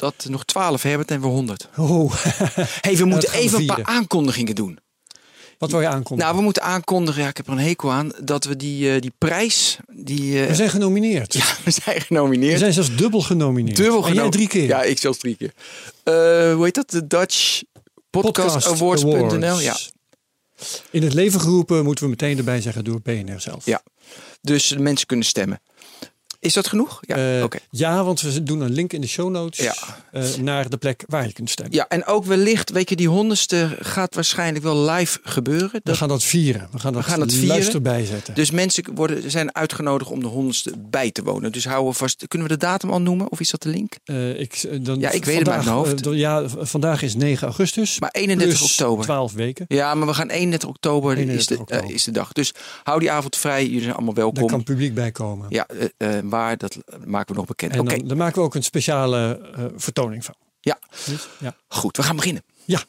dat nog 12 hebben en we 100. Oh. hey, we moeten even een paar aankondigingen doen. Wat wil je aankondigen? Nou, we moeten aankondigen, ja, ik heb er een hekel aan, dat we die, uh, die prijs... Die, uh... We zijn genomineerd. Ja, we zijn genomineerd. We zijn zelfs dubbel genomineerd. Dubbel en jij drie keer. Ja, ik zelfs drie keer. Uh, hoe heet dat? De Dutch Podcast, Podcast Awards.nl. Ja. In het leven geroepen, moeten we meteen erbij zeggen, door BNR zelf. Ja, dus de mensen kunnen stemmen. Is dat genoeg? Ja, uh, ja, want we doen een link in de show notes ja. uh, naar de plek waar je kunt stemmen. Ja, en ook wellicht, weet je, die honderdste gaat waarschijnlijk wel live gebeuren. Dat... We gaan dat vieren. We gaan dat, we gaan dat vieren. bijzetten. Dus mensen worden, zijn uitgenodigd om de honderdste bij te wonen. Dus houden we vast. Kunnen we de datum al noemen? Of is dat de link? Uh, ik, dan, ja, ik weet vandaag, het uit mijn hoofd. ja, vandaag is 9 augustus. Maar 31 oktober. 12 weken. Ja, maar we gaan 31 oktober, 31 is, de, oktober. is de dag. Dus hou die avond vrij. Jullie zijn allemaal welkom. Daar kan publiek bij komen. Ja, waar dat maken we nog bekend. Oké, dan, dan, maken we ook een speciale uh, vertoning van. Ja. Dus, ja. Goed, we gaan beginnen. Ja,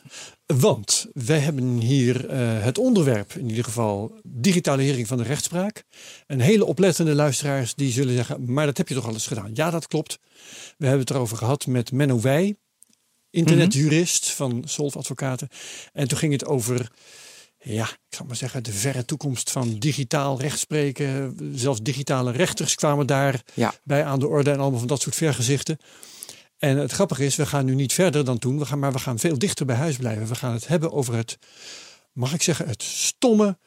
want wij hebben hier uh, het onderwerp, in ieder geval digitalisering van de rechtspraak. En hele oplettende luisteraars die zullen zeggen, maar dat heb je toch al eens gedaan? Ja, dat klopt. We hebben het erover gehad met Menno Wij, internetjurist mm -hmm. van Solf Advocaten. En toen ging het over ja, ik zal maar zeggen, de verre toekomst van digitaal rechtspreken. Zelfs digitale rechters kwamen daar bij aan de orde en allemaal van dat soort vergezichten. En het grappige is, we gaan nu niet verder dan toen, we gaan, maar we gaan veel dichter bij huis blijven. We gaan het hebben over het, mag ik zeggen, het stomme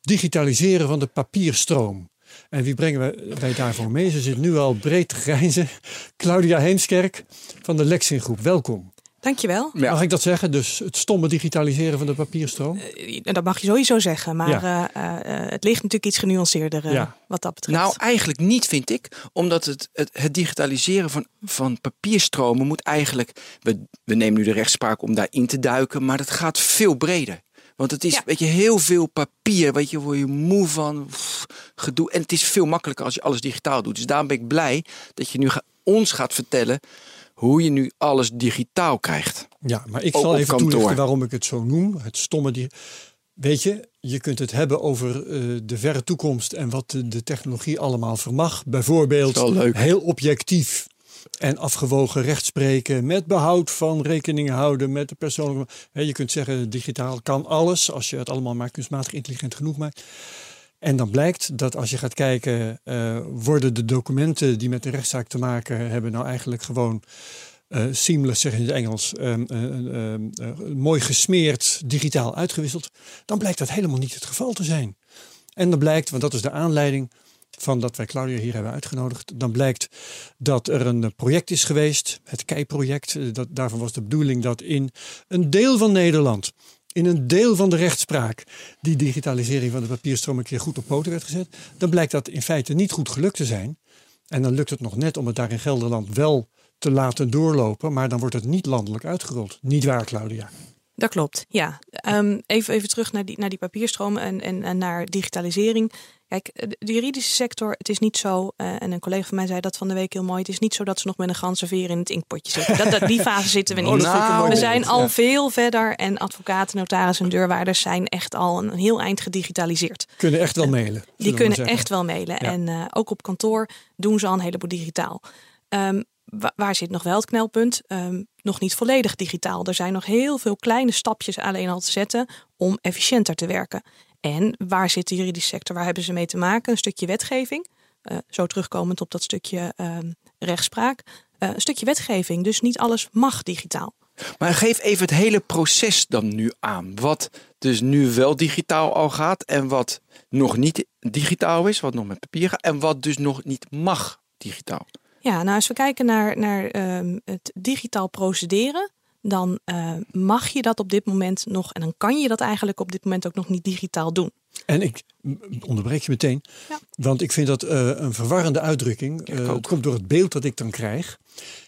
digitaliseren van de papierstroom. En wie brengen we, wij daarvoor mee? Ze zit nu al breed te grijzen. Claudia Heemskerk van de Lexin Groep. Welkom. Dankjewel. Ja. Mag ik dat zeggen? Dus het stomme digitaliseren van de papierstroom? Uh, dat mag je sowieso zeggen. Maar ja. uh, uh, het ligt natuurlijk iets genuanceerder ja. wat dat betreft. Nou, eigenlijk niet, vind ik. Omdat het, het, het, digitaliseren van, van papierstromen moet eigenlijk... We, we nemen nu de rechtspraak om daarin te duiken. Maar dat gaat veel breder. Want het is ja. weet je, heel veel papier. Weet je, word je moe van pff, gedoe. En het is veel makkelijker als je alles digitaal doet. Dus daarom ben ik blij dat je nu ga, ons gaat vertellen hoe je nu alles digitaal krijgt. Ja, maar ik zal even toelichten waarom ik het zo noem. Het stomme die. Weet je, je kunt het hebben over uh, de verre toekomst en wat de, de technologie allemaal vermag. Bijvoorbeeld heel objectief en afgewogen rechtspreken met behoud van rekeningen houden met de persoonlijke. Je kunt zeggen, digitaal kan alles als je het allemaal maar kunstmatig intelligent genoeg maakt. En dan blijkt dat als je gaat kijken, uh, worden de documenten die met de rechtszaak te maken hebben, nou eigenlijk gewoon uh, seamless, zeg in het Engels, um, uh, mooi gesmeerd, digitaal uitgewisseld, dan blijkt dat helemaal niet het geval te zijn. En dan blijkt, want dat is de aanleiding van dat wij Claudia hier hebben uitgenodigd, dan blijkt dat er een project is geweest, het KEI-project. Daarvan was de bedoeling dat in een deel van Nederland in een deel van de rechtspraak die digitalisering van de papierstroom een keer goed op poten werd gezet, dan blijkt dat in feite niet goed gelukt te zijn. En dan lukt het nog net om het daar in Gelderland wel te laten doorlopen, maar dan wordt het niet landelijk uitgerold. Niet waar, Claudia? Dat klopt, ja. Um, even, even terug naar die, naar die papierstroom en, en, en naar digitalisering. Kijk, de juridische sector, het is niet zo, uh, en een collega van mij zei dat van de week heel mooi, het is niet zo dat ze nog met een ganse veer in het inkpotje zitten. Dat, dat, die fase zitten we niet. Oh, nou, we zijn al veel verder en advocaten, notarissen en deurwaarders zijn echt al een heel eind gedigitaliseerd. Kunnen echt wel mailen. Die kunnen echt wel mailen. Ja. En uh, ook op kantoor doen ze al een heleboel digitaal. Um, waar zit nog wel het knelpunt? Um, nog niet volledig digitaal. Er zijn nog heel veel kleine stapjes alleen al te zetten om efficiënter te werken. En waar zit de juridische sector? Waar hebben ze mee te maken? Een stukje wetgeving. Uh, zo terugkomend op dat stukje uh, rechtspraak. Uh, een stukje wetgeving. Dus niet alles mag digitaal. Maar geef even het hele proces dan nu aan. Wat dus nu wel digitaal al gaat en wat nog niet digitaal is, wat nog met papier gaat en wat dus nog niet mag digitaal. Ja, nou als we kijken naar, naar uh, het digitaal procederen, dan uh, mag je dat op dit moment nog en dan kan je dat eigenlijk op dit moment ook nog niet digitaal doen. En ik onderbreek je meteen, ja. want ik vind dat uh, een verwarrende uitdrukking. Uh, het komt door het beeld dat ik dan krijg.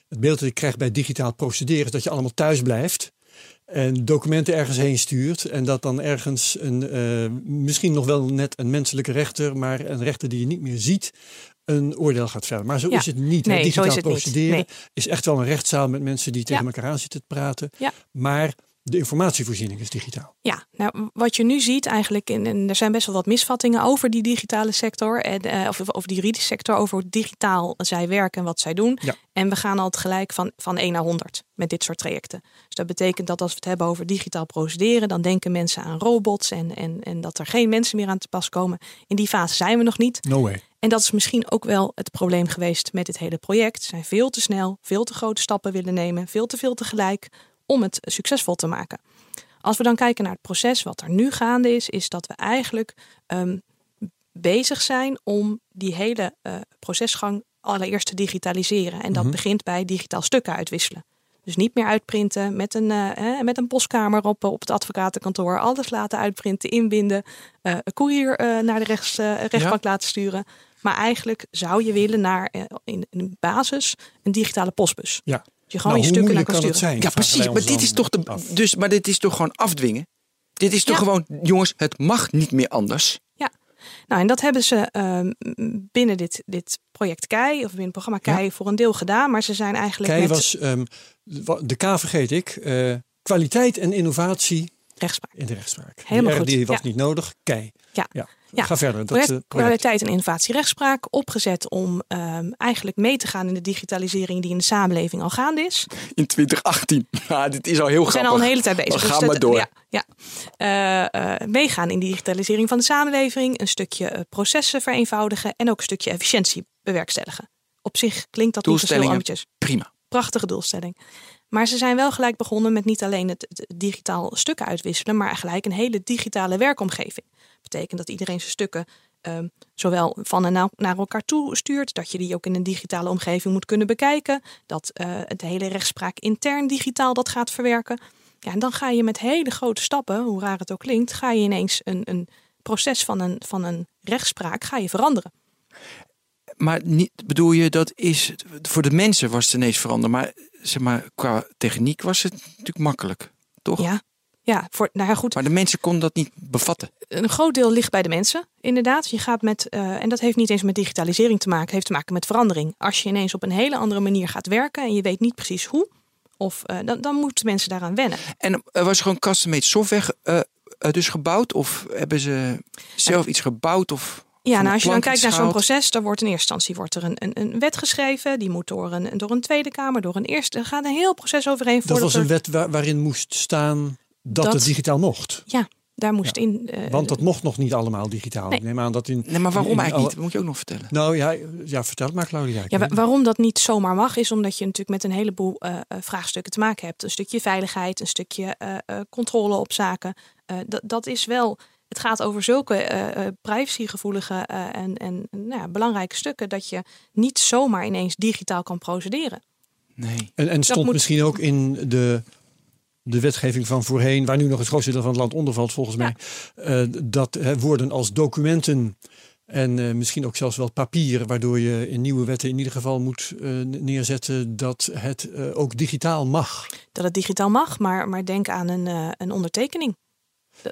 het beeld dat ik krijg bij digitaal procederen is dat je allemaal thuis blijft en documenten ergens heen stuurt. En dat dan ergens een, uh, misschien nog wel net een menselijke rechter, maar een rechter die je niet meer ziet, een oordeel gaat vellen. Maar zo is het niet. Nee, Digitaal procederen is echt wel een rechtszaal met mensen die tegen elkaar aan zitten te praten. Maar de informatievoorziening is digitaal. Ja, nou, wat je nu ziet eigenlijk, en er zijn best wel wat misvattingen over die digitale sector, en, uh, of over die juridische sector, over hoe digitaal zij werken en wat zij doen. Ja. En we gaan altijd gelijk van, van 1 naar 100 met dit soort trajecten. Dus dat betekent dat als we het hebben over digitaal procederen, dan denken mensen aan robots en, en, en dat er geen mensen meer aan te pas komen. In die fase zijn we nog niet. No way. En dat is misschien ook wel het probleem geweest met dit hele project. Ze zijn veel te snel, veel te grote stappen willen nemen, veel te veel tegelijk om het succesvol te maken. Als we dan kijken naar het proces wat er nu gaande is, is dat we eigenlijk um, bezig zijn om die hele uh, procesgang allereerst te digitaliseren. En dat mhm. begint bij digitaal stukken uitwisselen. Dus niet meer uitprinten met een, uh, met een postkamer op, op het advocatenkantoor. Alles laten uitprinten, inbinden. Uh, een koerier naar de rechts, rechtbank laten sturen. Maar eigenlijk zou je willen naar in, in basis een digitale postbus. Ja je gewoon nou, je stukken naar kan, sturen. Zijn, ja, precies. Maar dit is toch de. Dus, maar dit is toch gewoon afdwingen? Dit is toch gewoon, jongens, het mag niet meer anders. Ja. Nou, en dat hebben ze uh, binnen dit, dit project KEI, of binnen het programma KEI, voor een deel gedaan. Maar ze zijn eigenlijk. KEI was, um, de K vergeet ik, uh, kwaliteit en innovatie. Rechtspraak. In de rechtspraak. Helemaal goed. Die was niet nodig. KEI. Ja. ja. Ja. Ga verder. Dat, uh, kwaliteit en innovatie rechtspraak opgezet om um, eigenlijk mee te gaan in de digitalisering die in de samenleving al gaande is. In 2018. Ja, dit is al heel grappig. We zijn al een hele tijd bezig. We gaan dus maar door. Ja, ja. Uh, uh, meegaan in die digitalisering van de samenleving, een stukje processen vereenvoudigen en ook een stukje efficiëntie bewerkstelligen. Op zich klinkt dat niet zo ambitieus. Prima. Prachtige doelstelling. Maar ze zijn wel gelijk begonnen met niet alleen het, digitaal stukken uitwisselen, maar gelijk een hele digitale werkomgeving betekent dat iedereen zijn stukken um, zowel van en naar elkaar toe stuurt, dat je die ook in een digitale omgeving moet kunnen bekijken, dat uh, het hele rechtspraak intern digitaal dat gaat verwerken. Ja, en dan ga je met hele grote stappen, hoe raar het ook klinkt, ga je ineens een, een proces van een, van een rechtspraak ga je veranderen. Maar niet, bedoel je, dat is voor de mensen was het ineens veranderen, maar zeg maar qua techniek was het natuurlijk makkelijk, toch? Ja, ja, voor, nou ja, goed. Maar de mensen konden dat niet bevatten. Een groot deel ligt bij de mensen, inderdaad. Je gaat met, uh, en dat heeft niet eens met digitalisering te maken, heeft te maken met verandering. Als je ineens op een hele andere manier gaat werken en je weet niet precies hoe, of, uh, dan, dan moeten mensen daaraan wennen. En uh, was gewoon custom-made software dus gebouwd? Of hebben ze zelf iets gebouwd? Of ja, nou, als je dan kijkt naar zo'n proces, dan wordt in eerste instantie wordt er een, een, een, wet geschreven. Die moet door een, door een Tweede Kamer, door een eerste. Er gaat een heel proces overheen. Dat was een wet waarin moest staan dat, het digitaal mocht. Ja, daar moest in. Uh, Want dat mocht nog niet allemaal digitaal. Nee. Ik neem aan dat in. Nee, maar waarom eigenlijk niet? Dat moet je ook nog vertellen. Nou ja, ja vertel het maar, Claudia. Ja, waarom dat niet zomaar mag, is omdat je natuurlijk met een heleboel uh, vraagstukken te maken hebt. Een stukje veiligheid, een stukje uh, controle op zaken. dat, dat is wel. Het gaat over zulke privacygevoelige en, en nou ja, belangrijke stukken dat je niet zomaar ineens digitaal kan procederen. Nee. En, en stond misschien ook in de de wetgeving van voorheen, waar nu nog het grootste deel van het land onder valt, volgens mij, uh, dat uh, woorden als documenten en uh, misschien ook zelfs wel papier, waardoor je in nieuwe wetten in ieder geval moet neerzetten dat het ook digitaal mag. Dat het digitaal mag, maar, maar denk aan een, een ondertekening.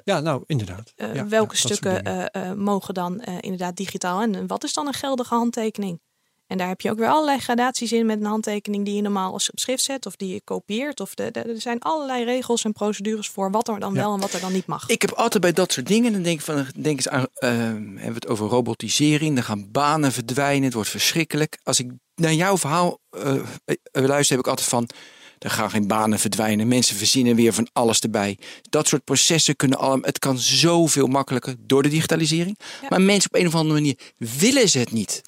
Ja, nou inderdaad. Ja, welke stukken mogen dan inderdaad digitaal en wat is dan een geldige handtekening? En daar heb je ook weer allerlei gradaties in met een handtekening die je normaal als op schrift zet of die je kopieert. Of de, er zijn allerlei regels en procedures voor wat er dan wel en wat er dan niet mag. Ik heb altijd bij dat soort dingen, dan denk ik van, denk eens aan, hebben we het over robotisering, dan gaan banen verdwijnen, het wordt verschrikkelijk. Als ik naar jouw verhaal luister, heb ik altijd van, er gaan geen banen verdwijnen. Mensen verzinnen weer van alles erbij. Dat soort processen kunnen allemaal. Het kan zoveel makkelijker door de digitalisering. Maar mensen op een of andere manier willen ze het niet.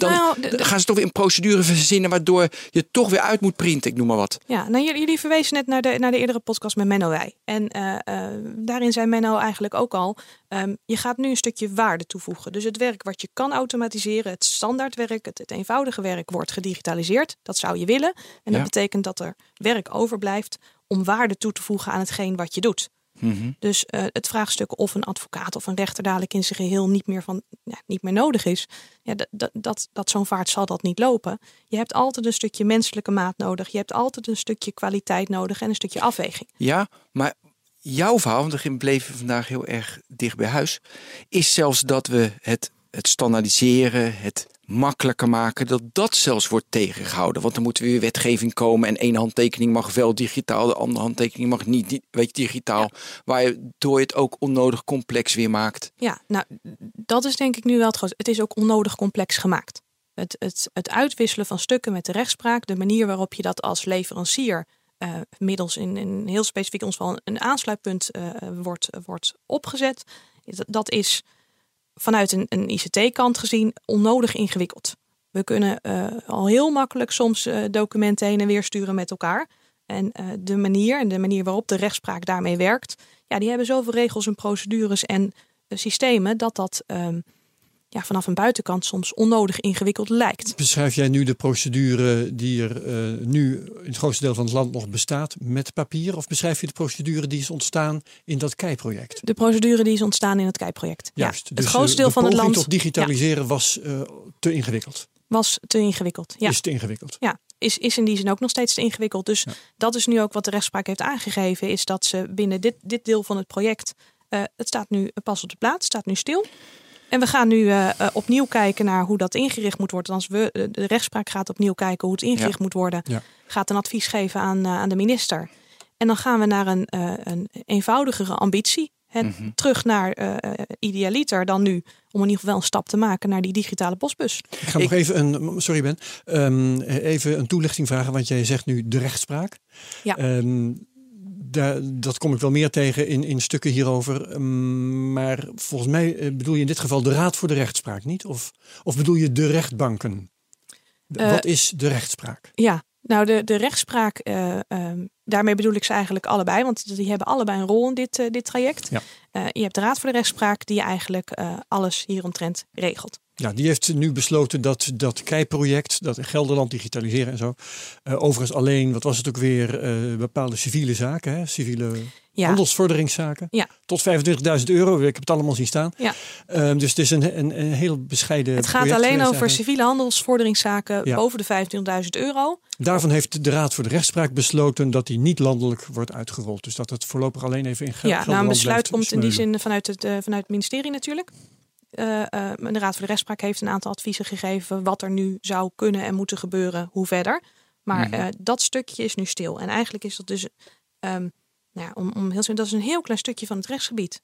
Dan nou, gaan ze toch weer een procedure verzinnen waardoor je toch weer uit moet printen. Ik noem maar wat. Ja, nou, jullie verwezen net naar de, naar de eerdere podcast met Menno Wij. En uh, uh, daarin zei Menno eigenlijk ook al. Um, je gaat nu een stukje waarde toevoegen. Dus het werk wat je kan automatiseren, het standaardwerk, het, het eenvoudige werk, wordt gedigitaliseerd. Dat zou je willen. En dat betekent dat er werk overblijft om waarde toe te voegen aan hetgeen wat je doet. Mhm. Dus uh, het vraagstuk of een advocaat of een rechter dadelijk in zijn geheel niet meer, van, ja, niet meer nodig is, ja, dat, dat, dat zo'n vaart zal dat niet lopen. Je hebt altijd een stukje menselijke maat nodig. Je hebt altijd een stukje kwaliteit nodig en een stukje afweging. Ja, maar jouw verhaal, want we bleven vandaag heel erg dicht bij huis, is zelfs dat we het, het standaardiseren, het makkelijker maken, dat dat zelfs wordt tegengehouden. Want dan moet weer wetgeving komen en één handtekening mag wel digitaal, de andere handtekening mag niet weet je, digitaal. Ja. Waardoor je het ook onnodig complex weer maakt. Ja, nou dat is denk ik nu wel het grootste. Het is ook onnodig complex gemaakt. Het, het, het uitwisselen van stukken met de rechtspraak, de manier waarop je dat als leverancier uh, middels in een heel specifiek ons geval een aansluitpunt uh, wordt, wordt opgezet. Dat is vanuit een, een ICT-kant gezien onnodig ingewikkeld. We kunnen uh, al heel makkelijk soms documenten heen en weer sturen met elkaar. En de manier en de manier waarop de rechtspraak daarmee werkt, ja, die hebben zoveel regels en procedures en systemen dat dat um, ja, vanaf een buitenkant soms onnodig ingewikkeld lijkt. Beschrijf jij nu de procedure die er uh, nu in het grootste deel van het land nog bestaat met papier? Of beschrijf je de procedure die is ontstaan in dat KEI-project? De procedure die is ontstaan in het KEI-project. Juist. Ja, dus het grootste deel de van het land. tot digitaliseren was uh, te ingewikkeld. Was te ingewikkeld. Ja. Is te ingewikkeld. Ja, is, is in die zin ook nog steeds te ingewikkeld. Dus ja. dat is nu ook wat de rechtspraak heeft aangegeven, is dat ze binnen dit, dit deel van het project. Uh, het staat nu pas op de plaats, staat nu stil. En we gaan nu uh, uh, opnieuw kijken naar hoe dat ingericht moet worden. Als we, uh, de rechtspraak gaat opnieuw kijken hoe het ingericht ja. moet worden. Ja. Gaat een advies geven aan, aan de minister. En dan gaan we naar een, een eenvoudigere ambitie. Het, mm -hmm. Terug naar idealiter dan nu. Om in ieder geval een stap te maken naar die digitale postbus. Ik ga Ik... nog even een, sorry Ben, um, even een toelichting vragen. Want jij zegt nu de rechtspraak. Ja. Um, daar, dat kom ik wel meer tegen in, in stukken hierover. Um, maar volgens mij bedoel je in dit geval de Raad voor de Rechtspraak niet? Of, of bedoel je de rechtbanken? Uh, Wat is de rechtspraak? Ja, nou de, de rechtspraak, uh, um, daarmee bedoel ik ze eigenlijk allebei. Want die hebben allebei een rol in dit, uh, dit traject. Ja. je hebt de Raad voor de Rechtspraak die eigenlijk alles hieromtrent regelt. Ja, die heeft nu besloten dat dat KEI-project, dat Gelderland digitaliseren en zo, uh, overigens alleen, wat was het ook weer, uh, bepaalde civiele zaken, hè? civiele ja. handelsvorderingszaken, ja. tot 25.000 euro. Ik heb het allemaal zien staan. Ja. Uh, dus het is een, een, een heel bescheiden. Het gaat alleen over civiele handelsvorderingszaken ja. boven de 25.000 euro. Daarvan heeft de Raad voor de Rechtspraak besloten dat die niet landelijk wordt uitgerold. Dus dat het voorlopig alleen even in Gelderland Ja, nou, een besluit komt in die zin vanuit het, vanuit het ministerie natuurlijk. Uh, uh, de Raad voor de Rechtspraak heeft een aantal adviezen gegeven wat er nu zou kunnen en moeten gebeuren, hoe verder. Maar mm. uh, dat stukje is nu stil. En eigenlijk is dat dus, um, nou ja, om, om heel dat is een heel klein stukje van het rechtsgebied.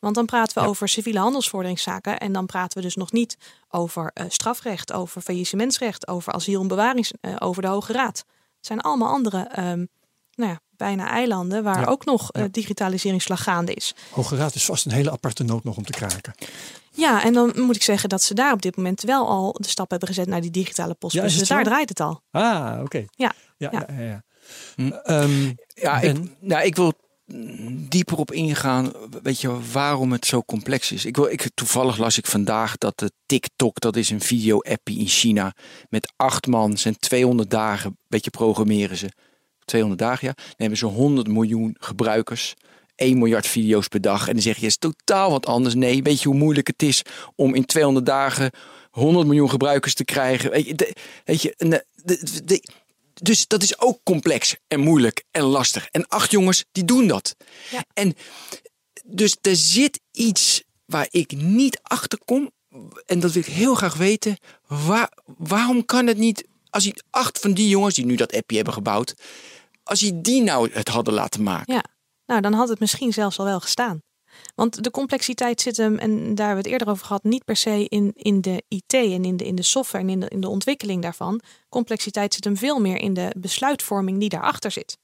Want dan praten we ja. over civiele handelsvorderingszaken en dan praten we dus nog niet over strafrecht, over faillissementsrecht, over asiel en bewarings, over de Hoge Raad. Het zijn allemaal andere um, nou ja, bijna eilanden waar ja. ook nog ja. digitaliseringsslag gaande is. Hoge Raad is vast een hele aparte noot nog om te kraken. Ja, en dan moet ik zeggen dat ze daar op dit moment wel al de stap hebben gezet naar die digitale postbus. Ja, dus daar draait het al. Ah, oké. Okay. Ja. Ja, ja. ja, ja. Hm. Um, ja ik, nou, ik wil dieper op ingaan, weet je, waarom het zo complex is. Ik wil, ik, toevallig las ik vandaag dat de TikTok, dat is een video-appie in China, met acht man zijn 200 dagen, beetje programmeren ze. 200 dagen, ja. Nemen ze 100 miljoen gebruikers. 1 miljard video's per dag. En dan zeg je, is totaal wat anders. Nee, weet je hoe moeilijk het is om in 200 dagen 100 miljoen gebruikers te krijgen. Weet je, de, weet je de, de, dus dat is ook complex en moeilijk en lastig. En acht jongens, die doen dat. Ja. En dus er zit iets waar ik niet achter kom. En dat wil ik heel graag weten. Waar, waarom kan het niet, als je acht van die jongens die nu dat appje hebben gebouwd, als je die nou het hadden laten maken. Ja. Nou, dan had het misschien zelfs al wel gestaan. Want de complexiteit zit hem, en daar hebben we het eerder over gehad, niet per se in, in de IT en in de, in de software en in de, in de ontwikkeling daarvan. Complexiteit zit hem veel meer in de besluitvorming die daarachter zit.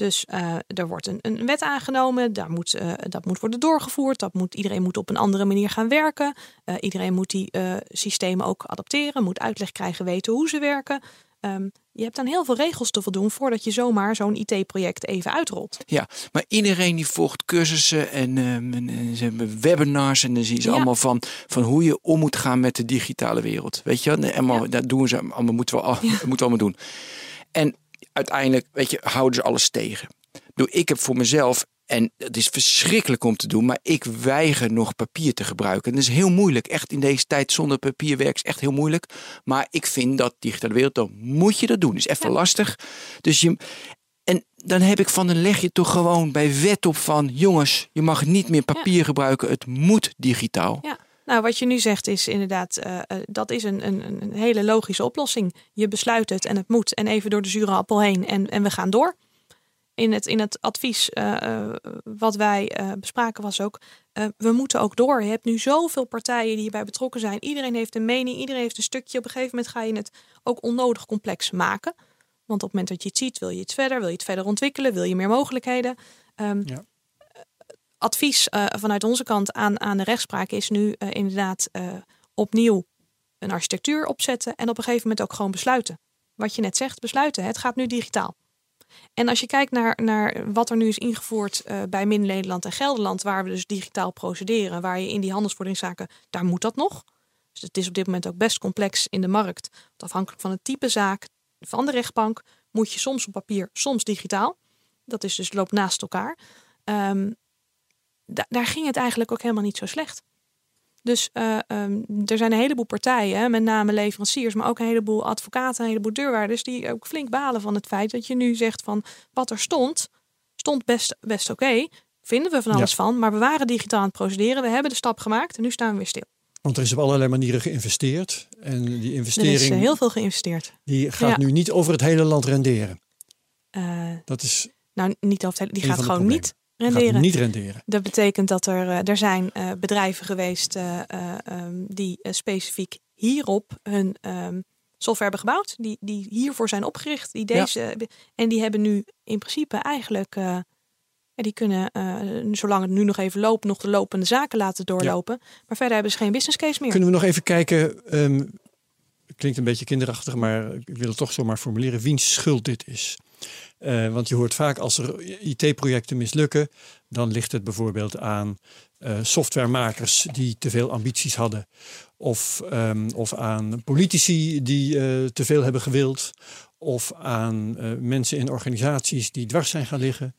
Dus uh, er wordt een, een wet aangenomen, daar moet, uh, dat moet worden doorgevoerd. Dat moet, iedereen moet op een andere manier gaan werken. Uh, iedereen moet die systemen ook adapteren, moet uitleg krijgen, weten hoe ze werken. Um, je hebt dan heel veel regels te voldoen voordat je zomaar zo'n IT-project even uitrolt. Ja, maar iedereen die volgt cursussen en, um, en ze hebben webinars en dan zien ze ja. allemaal van, van hoe je om moet gaan met de digitale wereld. Weet je, en ja. dat doen ze allemaal, moeten we, al, ja. moeten we allemaal doen. En uiteindelijk, weet je, houden ze alles tegen. Doe, ik heb voor mezelf En het is verschrikkelijk om te doen, maar ik weiger nog papier te gebruiken. Dat is heel moeilijk. Echt in deze tijd zonder papierwerk is echt heel moeilijk. Maar ik vind dat digitale wereld, dan moet je dat doen. is even lastig. Dus je, en dan heb ik van, dan leg je toch gewoon bij wet op van, jongens, je mag niet meer papier gebruiken. Het moet digitaal. Ja. Nou, wat je nu zegt is inderdaad, uh, dat is een, een, een hele logische oplossing. Je besluit het en het moet en even door de zure appel heen en, en we gaan door in het, in het advies uh, wat wij bespraken was ook, we moeten ook door. Je hebt nu zoveel partijen die hierbij betrokken zijn. Iedereen heeft een mening, iedereen heeft een stukje. Op een gegeven moment ga je het ook onnodig complex maken. Want op het moment dat je het ziet, wil je het verder, wil je het verder ontwikkelen, wil je meer mogelijkheden. Um, ja. Advies vanuit onze kant aan, aan de rechtspraak is nu inderdaad opnieuw een architectuur opzetten en op een gegeven moment ook gewoon besluiten. Wat je net zegt, besluiten. Het gaat nu digitaal. En als je kijkt naar, naar wat er nu is ingevoerd bij Min-Nederland en Gelderland, waar we dus digitaal procederen, waar je in die handelsvorderingszaken, daar moet dat nog. Dus het is op dit moment ook best complex in de markt. Afhankelijk van het type zaak van de rechtbank moet je soms op papier, soms digitaal. Dat is dus loopt naast elkaar. Um, daar ging het eigenlijk ook helemaal niet zo slecht. Dus uh, um, er zijn een heleboel partijen, met name leveranciers, maar ook een heleboel advocaten, een heleboel deurwaarders, die ook flink balen van het feit dat je nu zegt van wat er stond, stond best, best oké. Vinden we van alles van, maar we waren digitaal aan het procederen. We hebben de stap gemaakt en nu staan we weer stil. Want er is op allerlei manieren geïnvesteerd. En die investering. Er is heel veel geïnvesteerd. Die gaat nu niet over het hele land renderen. Uh, dat is. Nou, niet over het hele. Die gaat gewoon niet renderen. niet renderen. Dat betekent dat er, eh, er zijn uh, bedrijven geweest uh, um, die specifiek hierop hun um, software hebben gebouwd. Die, die hiervoor zijn opgericht. Die deze, ja. En die hebben nu in principe eigenlijk... die kunnen, zolang het nu nog even loopt, nog de lopende zaken laten doorlopen. Ja. Maar verder hebben ze geen business case meer. Kunnen we nog even kijken... Um, klinkt een beetje kinderachtig, maar ik wil het toch zomaar formuleren. Wiens schuld dit is? Uh, want je hoort vaak als er IT-projecten mislukken, dan ligt het bijvoorbeeld aan uh, softwaremakers die te veel ambities hadden. Of, um, of aan politici die uh, te veel hebben gewild. Of aan mensen in organisaties die dwars zijn gaan liggen.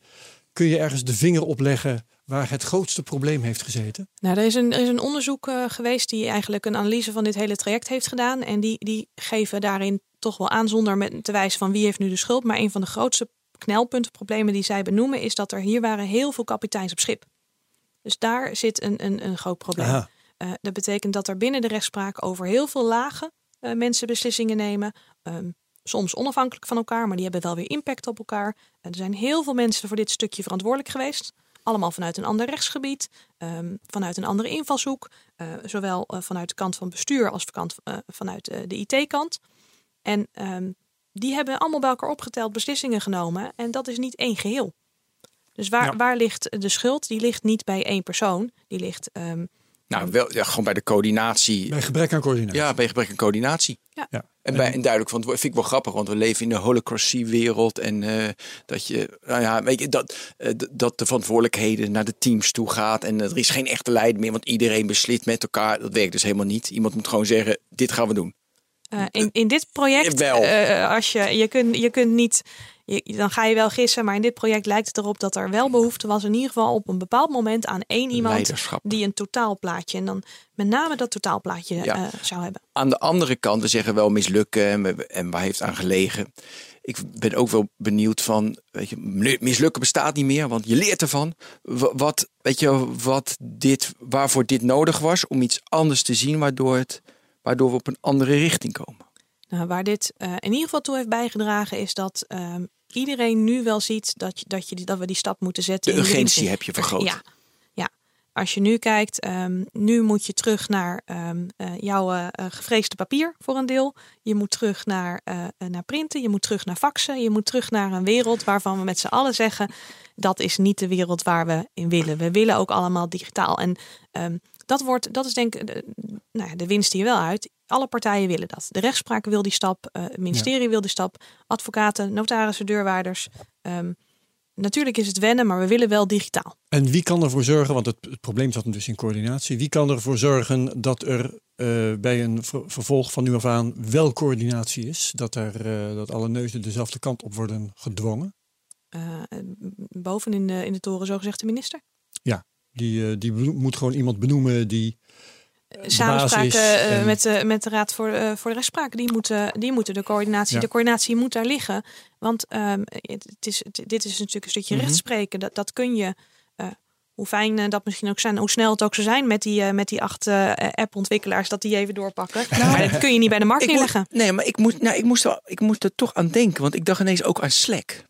Kun je ergens de vinger opleggen waar het grootste probleem heeft gezeten? Nou, er is een, er is een onderzoek geweest die eigenlijk een analyse van dit hele traject heeft gedaan. En die, die geven daarin toch wel aan zonder met te wijzen van wie heeft nu de schuld. Maar een van de grootste knelpunten, problemen die zij benoemen, is dat er hier waren heel veel kapiteins op schip. Dus daar zit een, een, een groot probleem. Uh, dat betekent dat er binnen de rechtspraak over heel veel lagen uh, mensen beslissingen nemen. Um, soms onafhankelijk van elkaar, maar die hebben wel weer impact op elkaar. er zijn heel veel mensen voor dit stukje verantwoordelijk geweest. Allemaal vanuit een ander rechtsgebied, um, vanuit een andere invalshoek. Zowel vanuit de kant van bestuur als vanuit de IT-kant. En um, die hebben allemaal bij elkaar opgeteld beslissingen genomen. En dat is niet één geheel. Dus waar, waar ligt de schuld? Die ligt niet bij één persoon. Die ligt. Um, nou, wel, ja, gewoon bij de coördinatie. Bij gebrek aan coördinatie. Ja, bij gebrek aan coördinatie. Ja. ja. En, bij, en duidelijk, want vind ik wel grappig, want we leven in de holocracy-wereld. En uh, dat je, nou ja, weet je, dat, uh, dat de verantwoordelijkheden naar de teams toe gaat. En er is geen echte leider meer, want iedereen beslist met elkaar. Dat werkt dus helemaal niet. Iemand moet gewoon zeggen: dit gaan we doen. Uh, in, in dit project, uh, als je, je, kunt, je kunt niet, je, dan ga je wel gissen, maar in dit project lijkt het erop dat er wel behoefte was, in ieder geval op een bepaald moment, aan één iemand die een totaalplaatje en dan met name dat totaalplaatje ja. uh, zou hebben. Aan de andere kant, we zeggen wel mislukken en, en waar heeft aan gelegen. Ik ben ook wel benieuwd van, weet je, mislukken bestaat niet meer, want je leert ervan. Wat, weet je, wat dit, waarvoor dit nodig was om iets anders te zien, waardoor het waardoor we op een andere richting komen. Nou, waar dit uh, in ieder geval toe heeft bijgedragen, is dat uh, iedereen nu wel ziet dat, je, dat, je, dat we die stap moeten zetten. De urgentie heb je vergroot. Ja, ja. Als je nu kijkt, um, nu moet je terug naar um, uh, jouw uh, gevreesde papier voor een deel. Je moet terug naar, naar printen, je moet terug naar faxen, je moet terug naar een wereld waarvan we met z'n allen zeggen, dat is niet de wereld waar we in willen. We willen ook allemaal digitaal. En um, dat, wordt, dat is denk ik, de, nou ja, de winst hier wel uit. Alle partijen willen dat. De rechtspraak wil die stap, uh, het ministerie wil die stap, advocaten, notarissen, deurwaarders. Um, natuurlijk is het wennen, maar we willen wel digitaal. En wie kan ervoor zorgen, want het, het probleem zat dus in coördinatie, wie kan ervoor zorgen dat er uh, bij een ver, vervolg van nu af aan wel coördinatie is? Dat, er, uh, dat alle neuzen dezelfde kant op worden gedwongen? boven in de, in de toren zogezegd de minister. Ja, die, die moet gewoon iemand benoemen die samenspraken met, de, met de Raad voor, uh, voor de Rechtspraak. Die moeten, die moeten de coördinatie, de coördinatie moet daar liggen. Want um, het, is, dit is natuurlijk een stukje mm rechtspreken. Dat, dat kun je, uh, hoe fijn uh, dat misschien ook zijn, hoe snel het ook zou zijn met die, met die acht appontwikkelaars, dat die even doorpakken. Nou, dat kun je niet bij de markt neerleggen. Nee, maar ik moest, nou, ik, moest er, ik moest er toch aan denken, want ik dacht ineens ook aan Slack.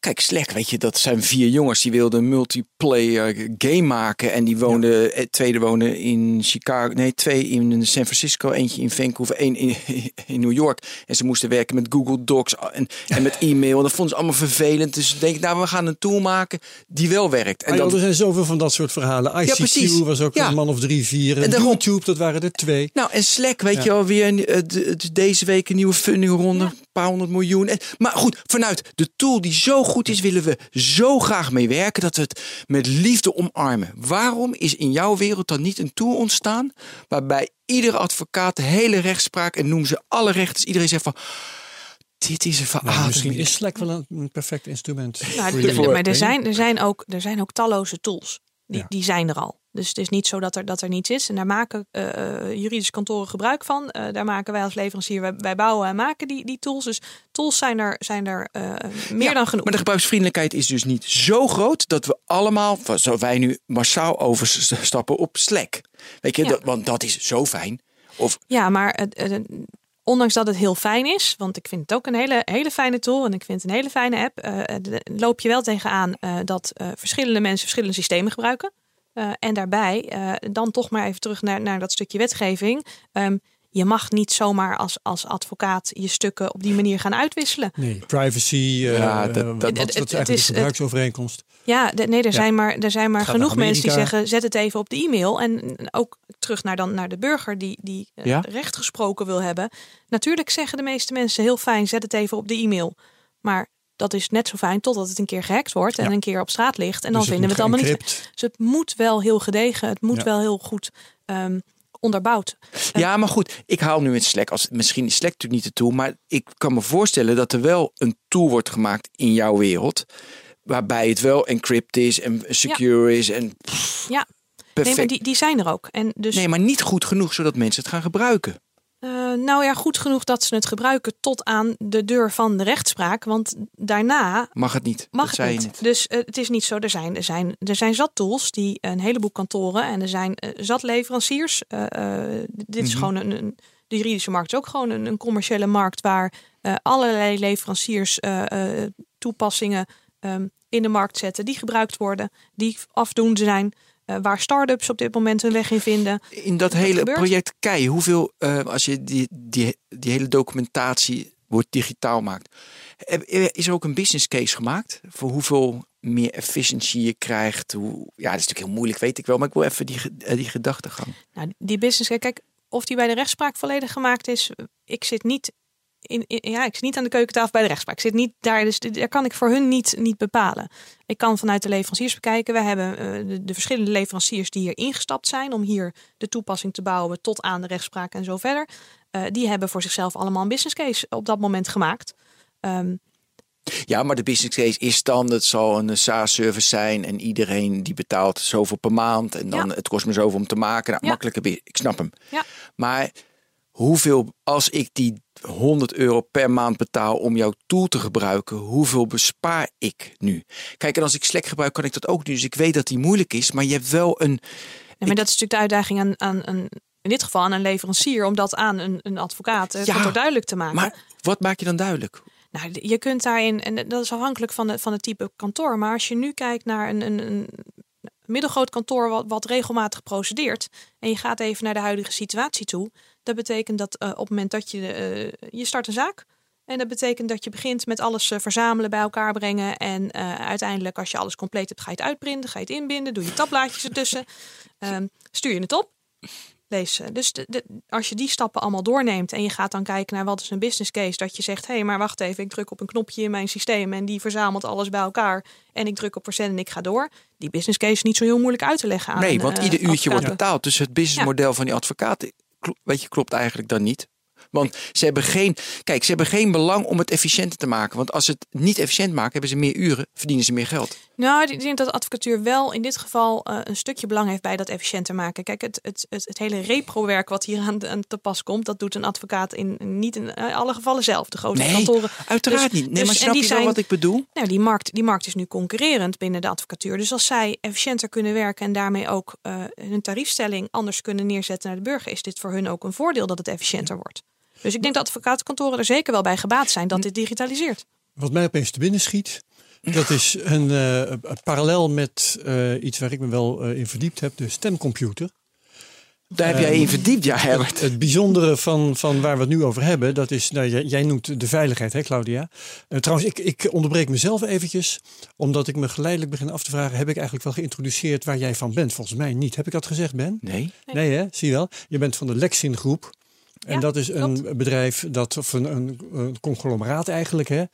Kijk, slecht, weet je, dat zijn vier jongens die wilden een multiplayer game maken. En die woonden, ja. Eh, tweede wonen in Chicago, nee, twee in San Francisco, eentje in Vancouver, één in, in New York. En ze moesten werken met Google Docs en, en met e-mail. En dat vonden ze allemaal vervelend. Dus denk ik, nou, we gaan een tool maken die wel werkt. En ah, dan... Er zijn zoveel van dat soort verhalen. ICQ ja, was ook een man of drie, vier. En YouTube, dat waren er twee. Nou, en Slack, weet je alweer, eh, deze week een nieuwe fundingronde paar honderd miljoen. Maar goed, vanuit de tool die zo goed is, willen we zo graag mee werken dat we het met liefde omarmen. Waarom is in jouw wereld dan niet een tool ontstaan waarbij iedere advocaat de hele rechtspraak en noem ze alle rechters, iedereen zegt van dit is een verademing. Nou, misschien is Slack wel een perfect instrument. Nou, maar er zijn, er, zijn ook, er zijn ook talloze tools. Die, die zijn er al. Dus het is niet zo dat er, dat er niets is. En daar maken uh, juridische kantoren gebruik van. Uh, daar maken wij als leverancier, wij, wij, bouwen en maken die, die tools. Dus tools zijn er, zijn er uh, meer dan genoeg. Maar de gebruiksvriendelijkheid is dus niet zo groot dat we allemaal, zo wij nu massaal overstappen op Slack. Weet je, dat, want dat is zo fijn. Of... Ja, maar ondanks dat het heel fijn is, want ik vind het ook een hele, hele fijne tool en ik vind het een hele fijne app, loop je wel tegenaan dat verschillende mensen verschillende systemen gebruiken. Uh, en daarbij, uh, dan toch maar even terug naar, naar dat stukje wetgeving. Um, je mag niet zomaar als, als advocaat je stukken op die manier gaan uitwisselen. Nee, privacy, uh, ja, dat, dat, dat, dat, is eigenlijk de gebruiksovereenkomst. Ja, de, nee, er zijn maar, er zijn maar genoeg mensen die zeggen: zet het even op de e-mail. En ook terug naar, dan, naar de burger die, die ja? recht gesproken wil hebben. Natuurlijk zeggen de meeste mensen heel fijn: zet het even op de e-mail. Maar dat is net zo fijn totdat het een keer gehackt wordt en een keer op straat ligt. En dan dus vinden we het allemaal niet. Dus het moet wel heel gedegen, het moet wel heel goed um, onderbouwd. Ja, maar goed, ik haal nu in Slack. Als, misschien is Slack natuurlijk niet de tool, maar ik kan me voorstellen dat er wel een tool wordt gemaakt in jouw wereld. Waarbij het wel encrypt is en secure is. En ja, perfect. Nee, maar die, die zijn er ook. En dus... Nee, maar niet goed genoeg zodat mensen het gaan gebruiken. Uh, nou ja, goed genoeg dat ze het gebruiken tot aan de deur van de rechtspraak. Want daarna. Mag het niet. Mag het niet. Dus uh, het is niet zo. Er zijn, er, zijn, er zijn zat tools die een heleboel kantoren en er zijn uh, zat leveranciers. dit is mhm. gewoon een, een, De juridische markt is ook gewoon een, een commerciële markt waar allerlei leveranciers toepassingen um, in de markt zetten die gebruikt worden, die afdoende zijn. Uh, waar start-ups op dit moment hun weg in vinden. In dat hele project Kei, hoeveel, uh, als je die, die, die hele documentatie wordt digitaal maakt, is er ook een business case gemaakt voor hoeveel meer efficiëntie je krijgt? Hoe, ja, dat is natuurlijk heel moeilijk, weet ik wel, maar ik wil even die, eh, die gedachtegang. Nou, die business case, kijk, of die bij de rechtspraak volledig gemaakt is, ik zit niet in, ja, ik zit niet aan de keukentafel bij de rechtspraak. Ik zit niet daar, dus daar kan ik voor hun niet, niet bepalen. Ik kan vanuit de leveranciers bekijken. We hebben uh, de, de, verschillende leveranciers die hier ingestapt zijn om hier de toepassing te bouwen tot aan de rechtspraak en zo verder. Uh, die hebben voor zichzelf allemaal een business case op dat moment gemaakt. Um, ja, maar de business case is dan, het zal een SaaS-service zijn en iedereen die betaalt zoveel per maand en dan het kost me zoveel om te maken. Nou, ja. makkelijke, ik snap hem. Ja. Maar hoeveel, als ik die 100 euro per maand betaal om jouw tool te gebruiken, hoeveel bespaar ik nu? Kijk, en als ik Slack gebruik, kan ik dat ook nu. Dus ik weet dat die moeilijk is, maar je hebt wel een. Nee, maar dat is natuurlijk de uitdaging aan, aan, aan, in dit geval aan een leverancier, om dat aan een, een advocaat eh, ja, duidelijk te maken. Maar wat maak je dan duidelijk? Nou, je kunt daarin, en dat is afhankelijk van, de, van het type kantoor, maar als je nu kijkt naar een, een, een middelgroot kantoor wat, wat regelmatig procedeert en je gaat even naar de huidige situatie toe, dat betekent dat uh, op het moment dat je, uh, je start een zaak. En dat betekent dat je begint met alles uh, verzamelen, bij elkaar brengen. En uiteindelijk, als je alles compleet hebt, ga je het uitprinten, ga je het inbinden, doe je tabblaadjes ertussen, um, stuur je het op. Lees. Dus de, de, als je die stappen allemaal doorneemt en je gaat dan kijken naar wat is een business case, dat je zegt, hé, hey, maar wacht even, ik druk op een knopje in mijn systeem en die verzamelt alles bij elkaar en ik druk op verzenden en ik ga door. Die business case is niet zo heel moeilijk uit te leggen aan Nee, want ieder uurtje wordt betaald. Dus het businessmodel ja. van die advocaat weet je, klopt eigenlijk dan niet. Want ze hebben geen, kijk, ze hebben geen belang om het efficiënter te maken. Want als ze het niet efficiënt maken, hebben ze meer uren, verdienen ze meer geld. Nou, ik denk dat de advocatuur wel in dit geval uh, een stukje belang heeft bij dat efficiënter maken. Kijk, het, het, het, het hele repro-werk wat hier aan, aan, te pas komt, dat doet een advocaat in niet in alle gevallen zelf. De grote nee, kantoren. Uiteraard dus, niet. Nee, maar dus, snap je zijn, wel wat ik bedoel? Nou, die markt, die markt is nu concurrerend binnen de advocatuur. Dus als zij efficiënter kunnen werken en daarmee ook uh, hun tariefstelling anders kunnen neerzetten naar de burger, is dit voor hun ook een voordeel dat het efficiënter wordt. Dus ik denk dat advocatenkantoren er zeker wel bij gebaat zijn dat dit digitaliseert. Wat mij opeens te binnen schiet, dat is een uh, parallel met uh, iets waar ik me wel uh, in verdiept heb, de stemcomputer. Daar heb jij in verdiept, ja, Herbert. Het, het, bijzondere van, van waar we het nu over hebben, dat is, nou, jij, jij noemt de veiligheid, hè, Claudia? trouwens, ik, ik onderbreek mezelf eventjes, omdat ik me geleidelijk begin af te vragen: heb ik eigenlijk wel geïntroduceerd waar jij van bent? Volgens mij niet. Heb ik dat gezegd, Ben? Nee. Nee, hè? Zie je wel? Je bent van de Lexin Groep. En dat is een bedrijf, dat, of een, een, conglomeraat eigenlijk, hè?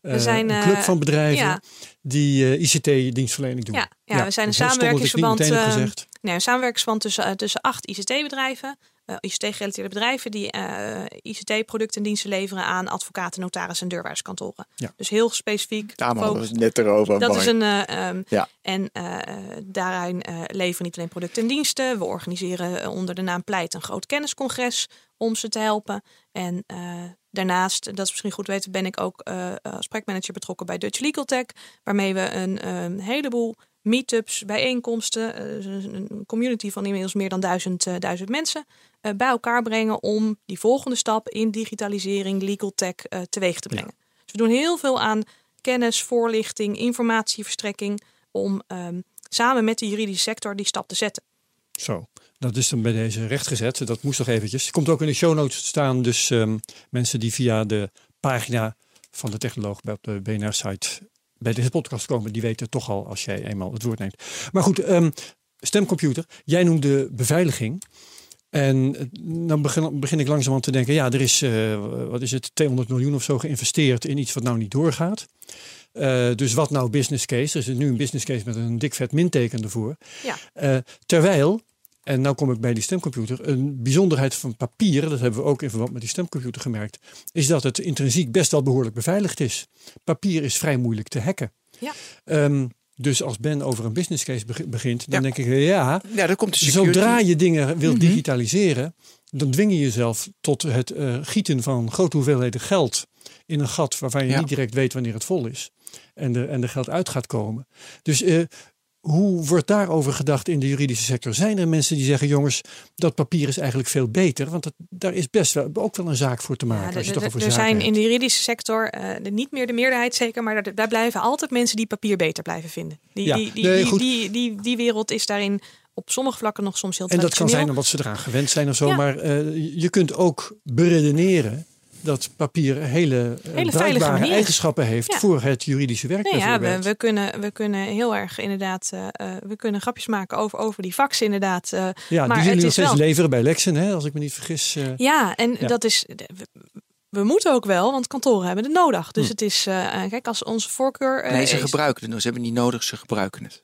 We eh, zijn, een club eh, van bedrijven die uh, eh, ICT-dienstverlening doen. Ja, ja, we zijn een samenwerkingsverband. nee, een samenwerkingsverband tussen, tussen acht ICT-bedrijven. Uh, ICT-gerelateerde bedrijven die uh, ICT-producten en diensten leveren aan advocaten, notarissen en deurwijzerskantoren. Ja. Dus heel specifiek. Daar hadden we het net erover. Dat is een. Uh, um, ja. En daarin leveren niet alleen producten en diensten. We organiseren onder de naam Pleit een groot kenniscongres om ze te helpen. En daarnaast, dat is misschien goed weten, ben ik ook als projectmanager betrokken bij Dutch Legal Tech. Waarmee we een, een heleboel meetups, bijeenkomsten, uh, een community van inmiddels meer dan duizend, uh, duizend mensen uh, bij elkaar brengen om die volgende stap in digitalisering, legal tech teweeg te brengen. Dus we doen heel veel aan kennis, voorlichting, informatieverstrekking om um, samen met de juridische sector die stap te zetten. Zo, dat is dan bij deze rechtgezet. Dat moest nog eventjes. Komt ook in de show notes staan. Dus um, mensen die via de pagina van de technoloog op de BNR-site bij deze podcast komen, die weten toch al als jij eenmaal het woord neemt. Maar goed, um, stemcomputer. Jij noemde beveiliging. En eh, dan begin, begin ik langzaam te denken, ja, er is, uh, wat is het, 200 miljoen of zo geïnvesteerd in iets wat nou niet doorgaat. Uh, dus wat nou business case? Er is nu een business case met een dik vet minteken ervoor. Ja. Uh, terwijl en nu kom ik bij die stemcomputer. Een bijzonderheid van papier, dat hebben we ook in verband met die stemcomputer gemerkt, is dat het intrinsiek best wel behoorlijk beveiligd is. Papier is vrij moeilijk te hacken. Ja. Um, dus als Ben over een business case begint, dan denk ik ja, ja dat komt zodra je dingen wilt mhm. digitaliseren, dan dwing je jezelf tot het uh, gieten van grote hoeveelheden geld in een gat waarvan je niet direct weet wanneer het vol is en er, en er geld uit gaat komen. Dus uh, hoe wordt daarover gedacht in de juridische sector? Zijn er mensen die zeggen, jongens, dat papier is eigenlijk veel beter? Want dat, daar is best wel ook wel een zaak voor te maken. Ja, als je toch over er zijn in de juridische sector uh, niet meer de meerderheid zeker, maar daar, daar, blijven altijd mensen die papier beter blijven vinden. Die, ja, die, die, nee, die, die, die, die, wereld is daarin op sommige vlakken nog soms heel En dat kan zijn omdat ze eraan gewend zijn of zo, maar uh, je kunt ook beredeneren dat papier hele, eh, hele eigenschappen heeft voor het juridische werk. Nee, ja, we, we, kunnen, we kunnen heel erg inderdaad, uh, we kunnen grapjes maken over, over die fax inderdaad. Uh, ja, maar die jullie nog steeds wel... leveren bij Lexen, hè, als ik me niet vergis. ja, en dat is we moeten ook wel, want kantoren hebben het nodig. Dus hm. het is, uh, kijk, als onze voorkeur. Uh, nee, ze gebruiken het. Ze hebben het niet nodig, ze gebruiken het.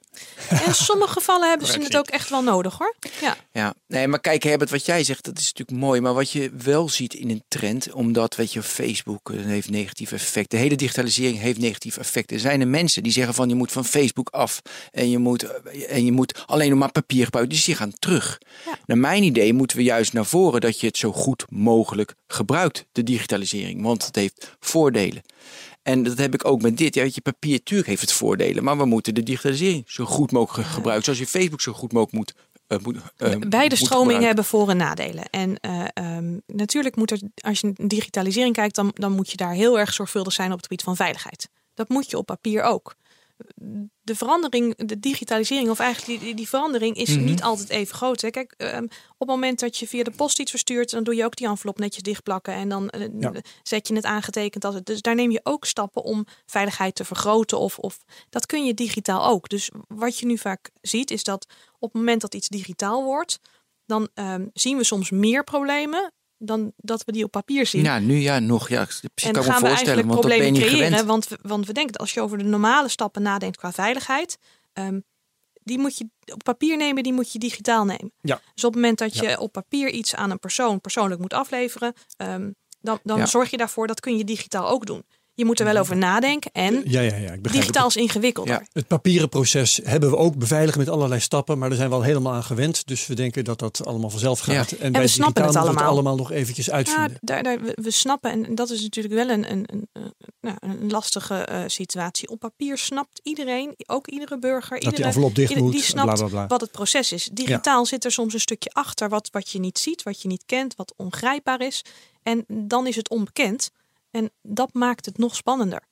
In sommige gevallen hebben ze het ook echt wel nodig hoor. Ja. ja, nee, maar kijk, Herbert, wat jij zegt, dat is natuurlijk mooi. Maar wat je wel ziet in een trend, omdat, weet je, Facebook heeft negatieve effecten. De hele digitalisering heeft negatieve effecten. Er zijn er mensen die zeggen van je moet van Facebook af en je moet, en je moet alleen nog maar papier gebruiken. Dus die gaan terug. Ja. Naar mijn idee moeten we juist naar voren dat je het zo goed mogelijk gebruikt, de digitalisering. Want het heeft voordelen. En dat heb ik ook met dit. Ja, je, papier, tuurlijk heeft het voordelen. Maar we moeten de digitalisering zo goed mogelijk gebruiken. Zoals je Facebook zo goed mogelijk moet uh, moet, uh, Beide stromingen hebben voor- en nadelen. En uh, um, natuurlijk moet er, als je digitalisering kijkt, dan, dan moet je daar heel erg zorgvuldig zijn op het gebied van veiligheid. Dat moet je op papier ook de verandering, de digitalisering, of eigenlijk die, die, verandering is mhm. niet altijd even groot. Hè. Kijk, um, op het moment dat je via de post iets verstuurt, dan doe je ook die envelop netjes dichtplakken en dan uh, zet je het aangetekend als het. Dus daar neem je ook stappen om veiligheid te vergroten. Of, of dat kun je digitaal ook. Dus wat je nu vaak ziet, is dat op het moment dat iets digitaal wordt, dan um, zien we soms meer problemen dan dat we die op papier zien. Ja, nu ja, nog. Ja, en kan me voorstellen, want problemen creëren. Want we, want we denken, als je over de normale stappen nadenkt qua veiligheid, um, die moet je op papier nemen, die moet je digitaal nemen. Ja. Dus op het moment dat je op papier iets aan een persoon persoonlijk moet afleveren, um, dan, dan zorg je daarvoor dat kun je digitaal ook doen. Je moet er wel over nadenken en ja, ja, ja, ik digitaal is ingewikkelder. Ja. Het papieren proces hebben we ook beveiligd met allerlei stappen, maar daar zijn we al helemaal aan gewend. Dus we denken dat dat allemaal vanzelf gaat. En, en we snappen het allemaal. Het allemaal nog eventjes uitvinden. Ja, daar, daar, we, snappen, en dat is natuurlijk wel een, een, een, nou, een lastige uh, situatie. Op papier snapt iedereen, ook iedere burger, dat iedere, die envelop dicht ieder, moet, die snapt bla, bla, bla. wat het proces is. Digitaal zit er soms een stukje achter wat, wat je niet ziet, wat je niet kent, wat ongrijpbaar is. En dan is het onbekend. En dat maakt het nog spannender.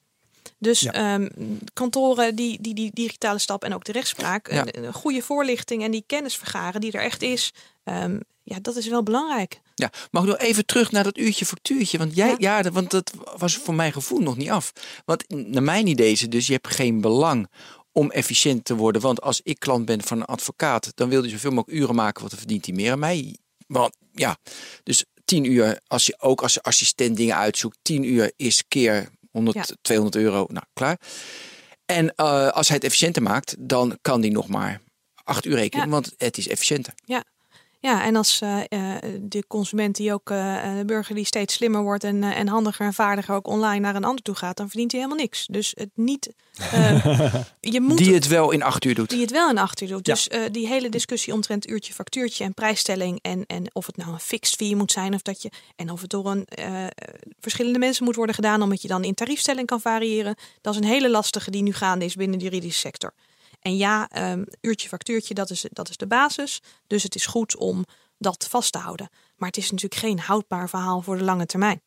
Dus ehm, kantoren die, die die digitale stap en ook de rechtspraak, een, goede voorlichting en die kennis vergaren die er echt is, um, ja, dat is wel belangrijk. Ja, mag ik nog even terug naar dat uurtje factuurtje? Want jij, ja. ja, want dat was voor mijn gevoel nog niet af. Want naar mijn idee is het dus, je hebt geen belang om efficiënt te worden. Want als ik klant ben van een advocaat, dan wil hij zoveel mogelijk uren maken, want dan verdient hij meer aan mij. Want ja, dus 10 uur, als je ook als assistent dingen uitzoekt, 10 uur is keer 100, 200 euro, nou klaar. En uh, als hij het efficiënter maakt, dan kan hij nog maar 8 uur rekenen, want het is efficiënter. Ja, ja, en als uh, de consument die ook, uh, de burger die steeds slimmer wordt en, uh, en handiger en vaardiger ook online naar een ander toe gaat, dan verdient hij helemaal niks. Dus het niet. je moet die het wel in acht uur doet. Die het wel in acht uur doet. Dus die hele discussie omtrent uurtje, factuurtje en prijsstelling en, en of het nou een fixed fee moet zijn of dat je en of het door een verschillende mensen moet worden gedaan, omdat je dan in tariefstelling kan variëren. Dat is een hele lastige die nu gaande is binnen de juridische sector. En ja, um, uurtje factuurtje, dat is, dat is de basis. Dus het is goed om dat vast te houden. Maar het is natuurlijk geen houdbaar verhaal voor de lange termijn.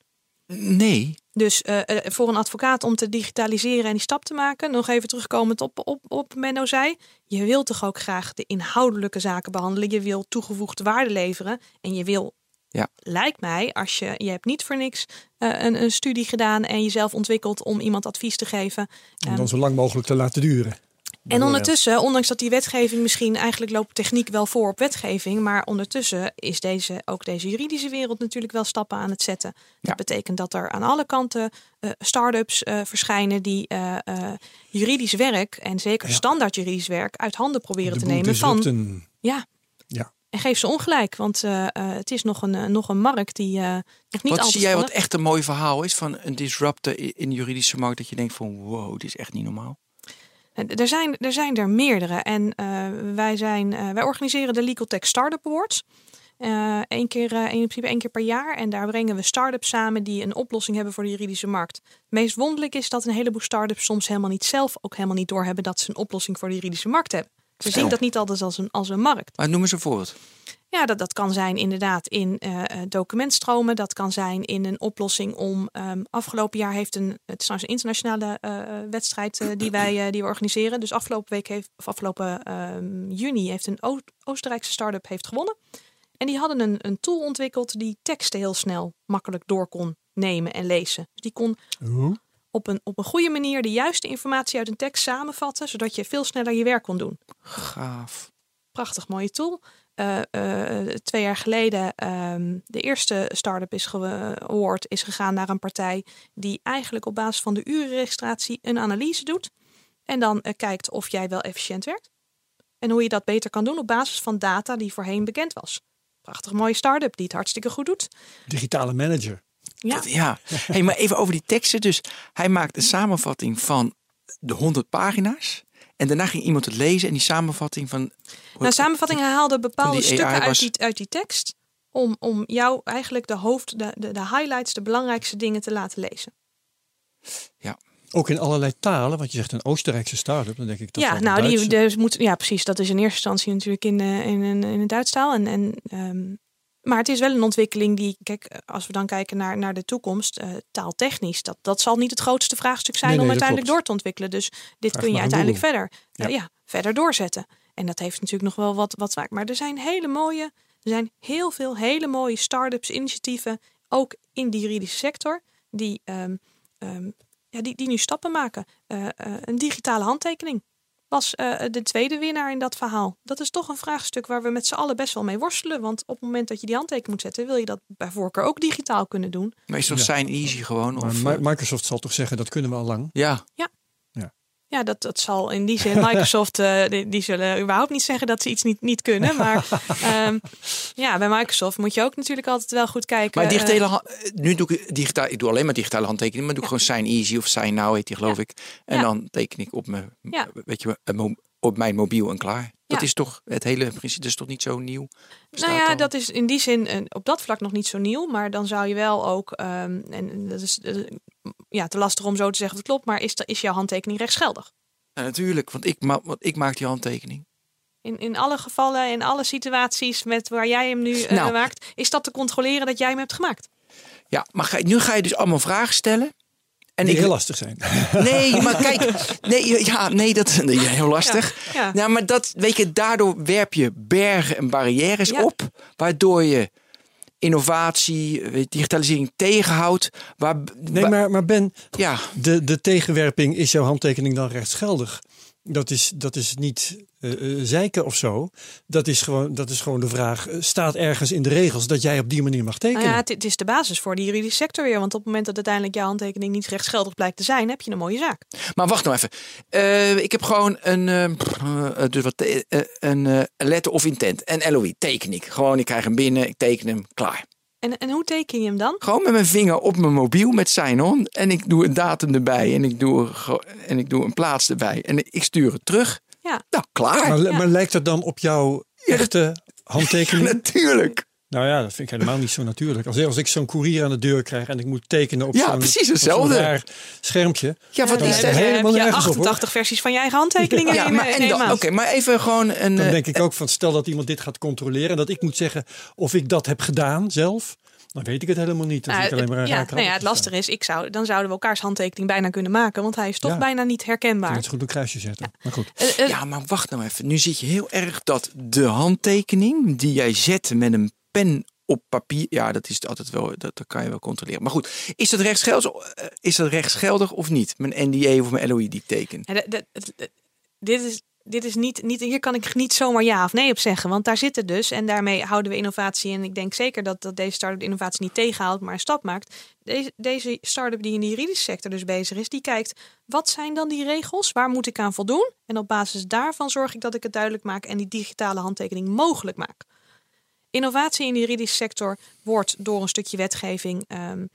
Nee. Dus uh, voor een advocaat om te digitaliseren en die stap te maken, nog even terugkomend op, op, op Menno zei, je wilt toch ook graag de inhoudelijke zaken behandelen. Je wil toegevoegde waarde leveren en je wil, ja. lijkt mij, als je, je hebt niet voor niks uh, een, een studie gedaan en jezelf ontwikkeld om iemand advies te geven. Om dan um, zo lang mogelijk te laten duren. En ondertussen, ondanks dat die wetgeving misschien eigenlijk loopt techniek wel voor op wetgeving, maar ondertussen is deze, ook deze juridische wereld natuurlijk wel stappen aan het zetten. Dat betekent dat er aan alle kanten uh, start-ups uh, verschijnen die uh, juridisch werk en zeker ja. standaard juridisch werk uit handen proberen te nemen van. Ja. ja. En geef ze ongelijk, want het is nog een, nog een markt die nog niet Wat zie jij wat echt een mooi verhaal is van een disruptor in de juridische markt dat je denkt van wow, dit is echt niet normaal? Er zijn, er zijn er meerdere. En uh, wij, zijn, uh, wij organiseren de Legal Tech Startup Awards. Uh, één keer, in principe één keer per jaar. En daar brengen we start-ups samen die een oplossing hebben voor de juridische markt. Het meest wonderlijk is dat een heleboel start-ups soms helemaal niet zelf ook helemaal niet doorhebben dat ze een oplossing voor de juridische markt hebben. Ze zien dat niet altijd als een, als een markt. Maar noem eens een voorbeeld. Ja, dat, dat kan zijn inderdaad in uh, documentstromen. Dat kan zijn in een oplossing om. Um, afgelopen jaar heeft een. Het is nou een internationale uh, wedstrijd uh, die, wij, die we organiseren. Dus afgelopen week heeft. Of afgelopen um, juni heeft een o Oostenrijkse start-up heeft gewonnen. En die hadden een, een tool ontwikkeld die teksten heel snel makkelijk door kon nemen en lezen. Dus die kon. Op een, op een goede manier de juiste informatie uit een tekst samenvatten, zodat je veel sneller je werk kon doen. Gaaf. Prachtig mooie tool. Uh, uh, twee jaar geleden um, de eerste Startup is award is gegaan naar een partij die eigenlijk op basis van de urenregistratie een analyse doet en dan uh, kijkt of jij wel efficiënt werkt en hoe je dat beter kan doen op basis van data die voorheen bekend was. Prachtig mooie start-up die het hartstikke goed doet. Digitale manager. Ja. ja. Hey, maar even over die teksten. Dus hij maakt een samenvatting van de 100 pagina's. En daarna ging iemand het lezen en die samenvatting van. Nou, samenvatting haalde bepaalde stukken uit die, uit die tekst. Om, om jou eigenlijk de hoofd, de, de, de highlights, de belangrijkste dingen te laten lezen. Ja. Ook in allerlei talen, want je zegt een Oostenrijkse start-up, dan denk ik dat. Ja, nou, die dus moet, ja, precies. Dat is in eerste instantie natuurlijk in, uh, in, in, in het Duits taal. En, en um, maar het is wel een ontwikkeling die, kijk, als we dan kijken naar, naar de toekomst, uh, taaltechnisch, dat, dat zal niet het grootste vraagstuk zijn nee, nee, om uiteindelijk door te ontwikkelen. Dus dit Vraag kun je uiteindelijk verder, ja. Uh, ja. verder doorzetten. En dat heeft natuurlijk nog wel wat, wat vaak. Maar er zijn hele mooie, er zijn heel veel hele mooie start-ups, initiatieven, ook in de juridische sector, die, um, um, ja, die, die nu stappen maken. Uh, een digitale handtekening was uh, de tweede winnaar in dat verhaal. Dat is toch een vraagstuk waar we met z'n allen best wel mee worstelen. Want op het moment dat je die handtekening moet zetten, wil je dat bij voorkeur ook digitaal kunnen doen. Meestal ja. zijn easy gewoon. Of, maar Microsoft zal toch zeggen dat kunnen we al lang? Ja. Ja. Ja. Dat, dat zal in die zin. Microsoft, uh, die, die, zullen überhaupt niet zeggen dat ze iets niet, niet kunnen. Maar um, ja, bij Microsoft moet je ook natuurlijk altijd wel goed kijken. Maar digitale, uh, nu doe ik digitaal, ik doe alleen maar digitale handtekening, maar doe ik gewoon Sign Easy of Sign Now heet die geloof ik. En dan teken ik op mijn, weet je, op mijn mobiel en klaar. Dat is toch het hele principe, dus toch niet zo nieuw? nou ja, dat is in die zin op dat vlak nog niet zo nieuw. Maar dan zou je wel ook, um, en dat is ja, te lastig om zo te zeggen het klopt, maar is, is jouw handtekening rechtsgeldig? Ja, natuurlijk, want ik, ma want ik maak die handtekening. In, in alle gevallen, in alle situaties met waar jij hem nu uh, nou, maakt, is dat te controleren dat jij hem hebt gemaakt? Ja, maar ga, nu ga je dus allemaal vragen stellen. En die ik, heel lastig zijn. Nee, maar kijk, nee, ja, nee, dat nee, heel lastig. Ja, ja. Nou, maar dat, weet je, daardoor werp je bergen en barrières op, waardoor je innovatie, digitalisering tegenhoudt. Waar, nee, maar, maar Ben, ja. de, de tegenwerping, is jouw handtekening dan rechtsgeldig? Dat is, dat is niet uh, zeiken of zo. Dat is, gewoon, dat is gewoon de vraag. Eh, staat ergens in de regels dat jij op die manier mag tekenen? Nou ja, het, is de basis voor de juridische sector weer. Want op het moment dat uiteindelijk jouw handtekening niet rechtsgeldig blijkt te zijn, heb je een mooie zaak. Maar wacht nou even. Uh, ik heb gewoon een, uh, dus wat, een letter of intent. Een LOI teken ik. Gewoon, ik krijg hem binnen, ik teken hem, klaar. En, en hoe teken je hem dan? Gewoon met mijn vinger op mijn mobiel met sign-on. En ik doe een datum erbij. En ik doe, en ik doe een plaats erbij. En ik stuur het terug. Ja. Nou, klaar. Maar, maar lijkt het dan op jouw echte handtekening? Ja, natuurlijk. Nou ja, dat vind ik helemaal niet zo natuurlijk. Als, als ik zo'n koerier aan de deur krijg en ik moet tekenen op ja, precies hetzelfde. schermpje. Ja, wat is er helemaal heb je 88 versies van je eigen handtekeningen ja, maar, Oké, maar even gewoon een... Dan denk ik ook van, stel dat iemand dit gaat controleren... en dat ik moet zeggen of ik dat heb gedaan zelf... Dan weet ik het helemaal niet. Dat nou, alleen maar ja, nou ja, het lastige is, ik zou, dan zouden we elkaars handtekening bijna kunnen maken. Want hij is toch bijna niet herkenbaar. Het is goed een kruisje zetten. Ja. Maar goed. Uh, uh, ja, maar wacht nou even. Nu zie je heel erg dat de handtekening die jij zet met een pen op papier. Ja, dat is altijd wel, dat, kan je wel controleren. Maar goed, is dat rechtsgeldig, eh, is rechtsgeldig of niet? Mijn NDA of mijn LOI die teken? Dit is dit is niet, niet, hier kan ik niet zomaar ja of nee op zeggen. Want daar zit het dus. En daarmee houden we innovatie. En ik denk zeker dat, dat deze start-up innovatie niet tegenhaalt, maar een stap maakt. Deze, deze start-up die in de juridische sector dus bezig is, die kijkt wat zijn dan die regels? Waar moet ik aan voldoen? En op basis daarvan zorg ik dat ik het duidelijk maak en die digitale handtekening mogelijk maak. Innovatie in de juridische sector wordt door een stukje wetgeving. Um,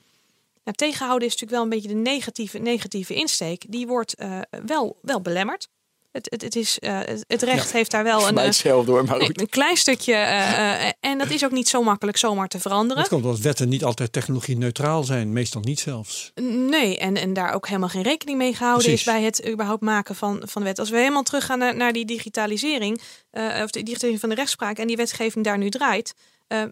nou, tegenhouden is natuurlijk wel een beetje de negatieve, negatieve insteek. Die wordt uh, wel, wel belemmerd. Het, het, het, is, uh, het recht heeft daar wel een, uh, door, maar een klein stukje. Uh, en dat is ook niet zo makkelijk zomaar te veranderen. Het komt omdat wetten niet altijd technologie neutraal zijn, meestal niet zelfs. Nee, en, en daar ook helemaal geen rekening mee gehouden is bij het überhaupt maken van, van de wet. Als we helemaal teruggaan naar, naar die digitalisering, of de digitalisering van de rechtspraak en die wetgeving daar nu draait.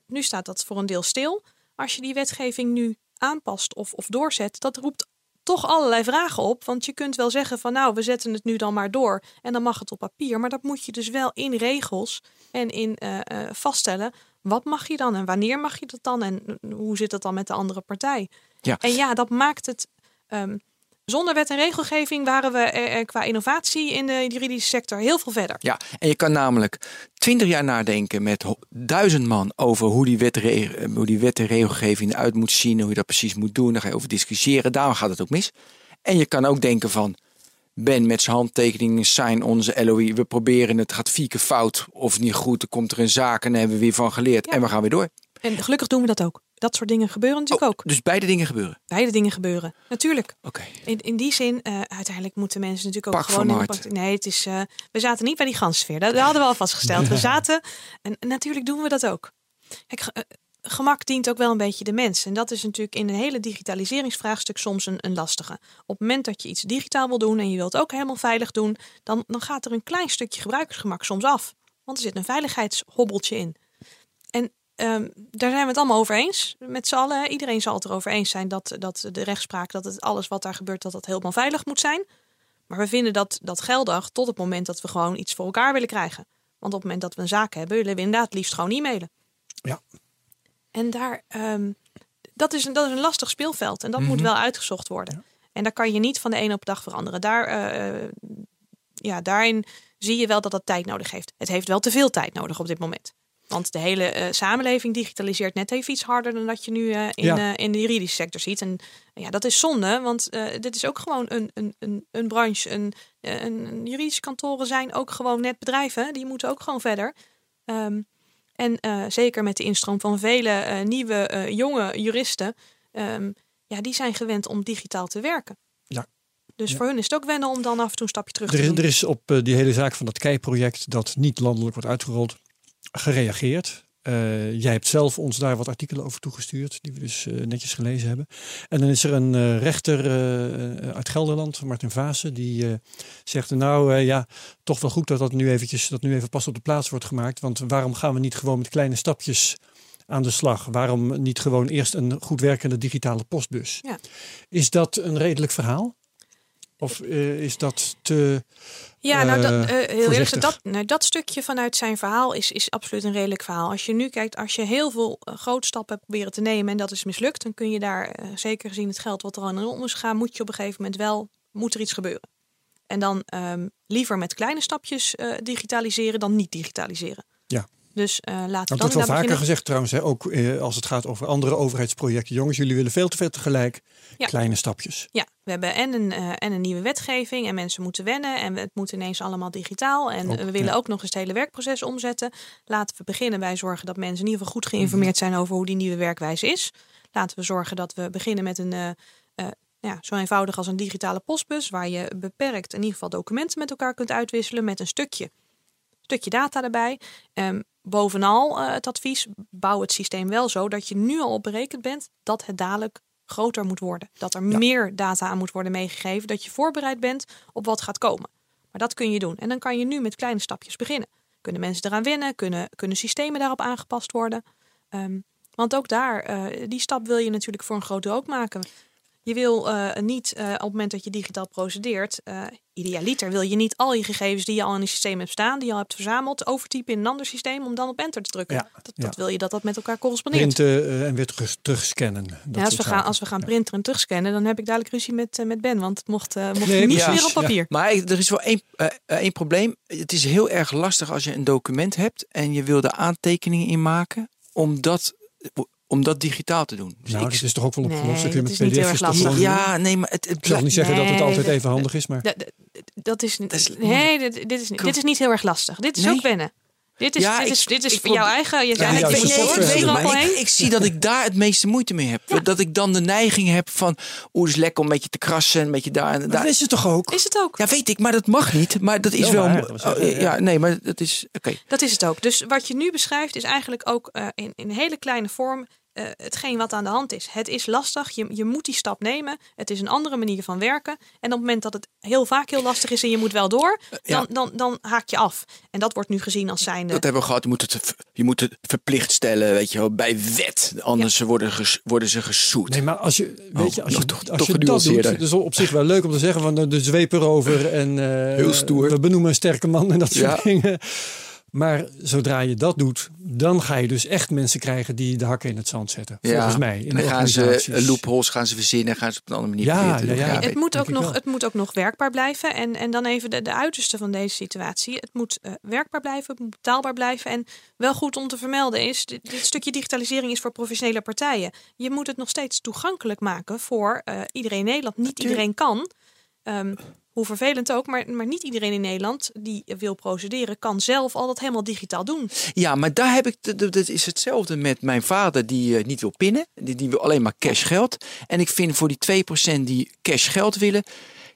nu staat dat voor een deel stil. Als je die wetgeving nu aanpast of, of doorzet, dat roept toch allerlei vragen op. Want je kunt wel zeggen van nou, we zetten het nu dan maar door en dan mag het op papier. Maar dat moet je dus wel in regels en in uh, uh, vaststellen. Wat mag je dan en wanneer mag je dat dan en hoe zit het dan met de andere partij? Ja. En ja, dat maakt het um, zonder wet en regelgeving waren we qua innovatie in de juridische sector heel veel verder. Ja, en je kan namelijk twintig jaar nadenken met duizend man over hoe die, wet, hoe die wet en regelgeving eruit moet zien, hoe je dat precies moet doen. Daar ga je over discussiëren, daarom gaat het ook mis. En je kan ook denken van, Ben met zijn handtekening, sign onze LOI, we proberen het, gaat vier keer fout of niet goed, dan komt er een zaak en daar hebben we weer van geleerd en we gaan weer door. En gelukkig doen we dat ook. Dat soort dingen gebeuren natuurlijk oh, ook. Dus beide dingen gebeuren? Beide dingen gebeuren, natuurlijk. Oké. In, in die zin, uh, uiteindelijk moeten mensen natuurlijk ook gewoon... In de nee, het is, uh, we zaten niet bij die gansfeer. Dat, dat hadden we al vastgesteld. We zaten, en, natuurlijk doen we dat ook. Kijk, uh, gemak dient ook wel een beetje de mens. En dat is natuurlijk in een hele digitaliseringsvraagstuk soms een, een lastige. Op het moment dat je iets digitaal wil doen en je wilt ook helemaal veilig doen... dan, dan gaat er een klein stukje gebruikersgemak soms af. Want er zit een veiligheidshobbeltje in. En Um, daar zijn we het allemaal over eens. Met z'n allen. Iedereen zal het erover eens zijn dat, dat de rechtspraak, dat het alles wat daar gebeurt, dat dat helemaal veilig moet zijn. Maar we vinden dat, dat geldig tot het moment dat we gewoon iets voor elkaar willen krijgen. Want op het moment dat we een zaak hebben, willen we inderdaad liefst gewoon e-mailen. Ja. En daar, um, dat, is een, dat is een lastig speelveld. En dat moet mhm. wel uitgezocht worden. En daar kan je niet van de ene op de dag veranderen. Daar, uh, ja, daarin zie je wel dat dat tijd nodig heeft. Het heeft wel te veel tijd nodig op dit moment. Want de hele samenleving digitaliseert net even iets harder dan dat je nu in, in de juridische sector ziet. En ja, dat is zonde, want dit is ook gewoon een, een, een, een branche. Een, een, juridische kantoren zijn ook gewoon net bedrijven. Die moeten ook gewoon verder. Ehm, en zeker met de instroom van vele nieuwe jonge juristen. Um, ja, die zijn gewend om digitaal te werken. Ja. Dus voor hun is het ook wennen om dan af en toe een stapje terug te doen. Er is op die hele zaak van dat KEI-project dat niet landelijk wordt uitgerold, gereageerd. Uh, jij hebt zelf ons daar wat artikelen over toegestuurd, die we dus uh, netjes gelezen hebben. En dan is er een uh, rechter uit Gelderland, Martin Vaassen, die zegt: Nou ja, toch wel goed dat dat nu eventjes, dat nu even pas op de plaats wordt gemaakt. Want waarom gaan we niet gewoon met kleine stapjes aan de slag? Waarom niet gewoon eerst een goed werkende digitale postbus? Ja. Is dat een redelijk verhaal? Of is dat te. Ja, nou, dat, uh, heel eerlijk, dat, nou, dat stukje vanuit zijn verhaal is, is absoluut een redelijk verhaal. Als je nu kijkt, als je heel veel uh, grote stappen hebt proberen te nemen en dat is mislukt, dan kun je daar, zeker gezien het geld wat er aan om is gegaan, moet je op een gegeven moment wel, moet er iets gebeuren. En dan um, liever met kleine stapjes digitaliseren dan niet digitaliseren. Ja. Dus uh, laten we dat dan wordt wel vaker gezegd trouwens, hè? ook eh, als het gaat over andere overheidsprojecten. Jongens, jullie willen veel te veel tegelijk. Kleine stapjes. Ja, we hebben en een, uh, en een nieuwe wetgeving en mensen moeten wennen en het moet ineens allemaal digitaal. En we willen ook nog eens het hele werkproces omzetten. Laten we beginnen bij zorgen dat mensen in ieder geval goed geïnformeerd zijn over hoe die nieuwe werkwijze is. Laten we zorgen dat we beginnen met een ja, zo eenvoudig als een digitale postbus, waar je beperkt in ieder geval documenten met elkaar kunt uitwisselen met een stukje, stukje data erbij. Um, bovenal uh, het advies, bouw het systeem wel zo dat je nu al op berekend bent dat het dadelijk groter moet worden. Dat er meer data aan moet worden meegegeven, dat je voorbereid bent op wat gaat komen. Maar dat kun je doen. En dan kan je nu met kleine stapjes beginnen. Kunnen mensen eraan wennen? Kunnen, kunnen systemen daarop aangepast worden? Um, want ook daar, uh, die stap wil je natuurlijk voor een groot deel ook maken. Je wil uh, niet uh, op het moment dat je digitaal procedeert, idealiter wil je niet al je gegevens die je al in een systeem hebt staan, die je al hebt verzameld, overtypen in een ander systeem om dan op enter te drukken. Ja, dat, dat wil je dat dat met elkaar correspondeert. Printen en weer terug, terugscannen. Ja, als, we gaan, als we gaan printen en terugscannen, dan heb ik dadelijk ruzie met, met Ben, want het mocht, mocht nee, niet meer op papier. Maar er is wel één, één probleem. Het is heel erg lastig als je een document hebt en je wil er aantekeningen in maken, omdat om dat digitaal te doen. Dus nou, dat is toch ook wel opgelost? Nee, dat is niet lastig. Ja, nee, maar het, het ik zal niet zeggen dat het altijd even handig is, maar... Dat, is, nee, dit, dit, is, dit is niet heel erg lastig. Dit is ook wennen. Dit is, dit is, dit is voor jouw eigen. Je ja, ik, ik, zie dat ik daar het meeste moeite mee heb. Dat ik dan de neiging heb van. Oeh, is lekker om een beetje te krassen. Een beetje daar en daar. Dat is het toch ook? Is het ook? Ja, weet ik, maar dat mag niet. Maar dat is wel. Oh, ja, nee, maar dat is. Oké. Dat is het ook. Dus wat je nu beschrijft is eigenlijk ook uh, in, in hele kleine vorm uh, hetgeen wat aan de hand is. Het is lastig, je, je moet die stap nemen. Het is een andere manier van werken. En op het moment dat het heel vaak heel lastig is en je moet wel door, eh, dan, dan, dan haak je af. En dat wordt nu gezien als zijnde... Dat hebben we gehad, je moet het, je moet het verplicht stellen, weet je wel, bij wet. Anders worden, worden ze gesoet. Nee, maar als je, weet je, als je, toch, als je dat doet, het is op zich wel leuk om te zeggen van de zweep erover en uh, heel stoer. we benoemen een sterke man en dat soort dingen. Maar zodra je dat doet, dan ga je dus echt mensen krijgen die de hakken in het zand zetten. Ja, volgens mij. In dan gaan ze loopholes gaan ze verzinnen, gaan ze op een andere manier. Ja, ja, ja, het, moet ook nog, het moet ook nog werkbaar blijven. En, en dan even de, de uiterste van deze situatie. Het moet uh, werkbaar blijven, het moet betaalbaar blijven. En wel goed om te vermelden is, dit, dit, stukje digitalisering is voor professionele partijen. Je moet het nog steeds toegankelijk maken voor uh, iedereen in Nederland. Niet iedereen kan. Um, hoe vervelend ook, maar, maar niet iedereen in Nederland die wil procederen, kan zelf al dat helemaal digitaal doen. Ja, maar daar heb ik, dat is hetzelfde met mijn vader die uh, niet wil pinnen, die, die wil alleen maar cash geld. En ik vind voor die 2% die cash geld willen,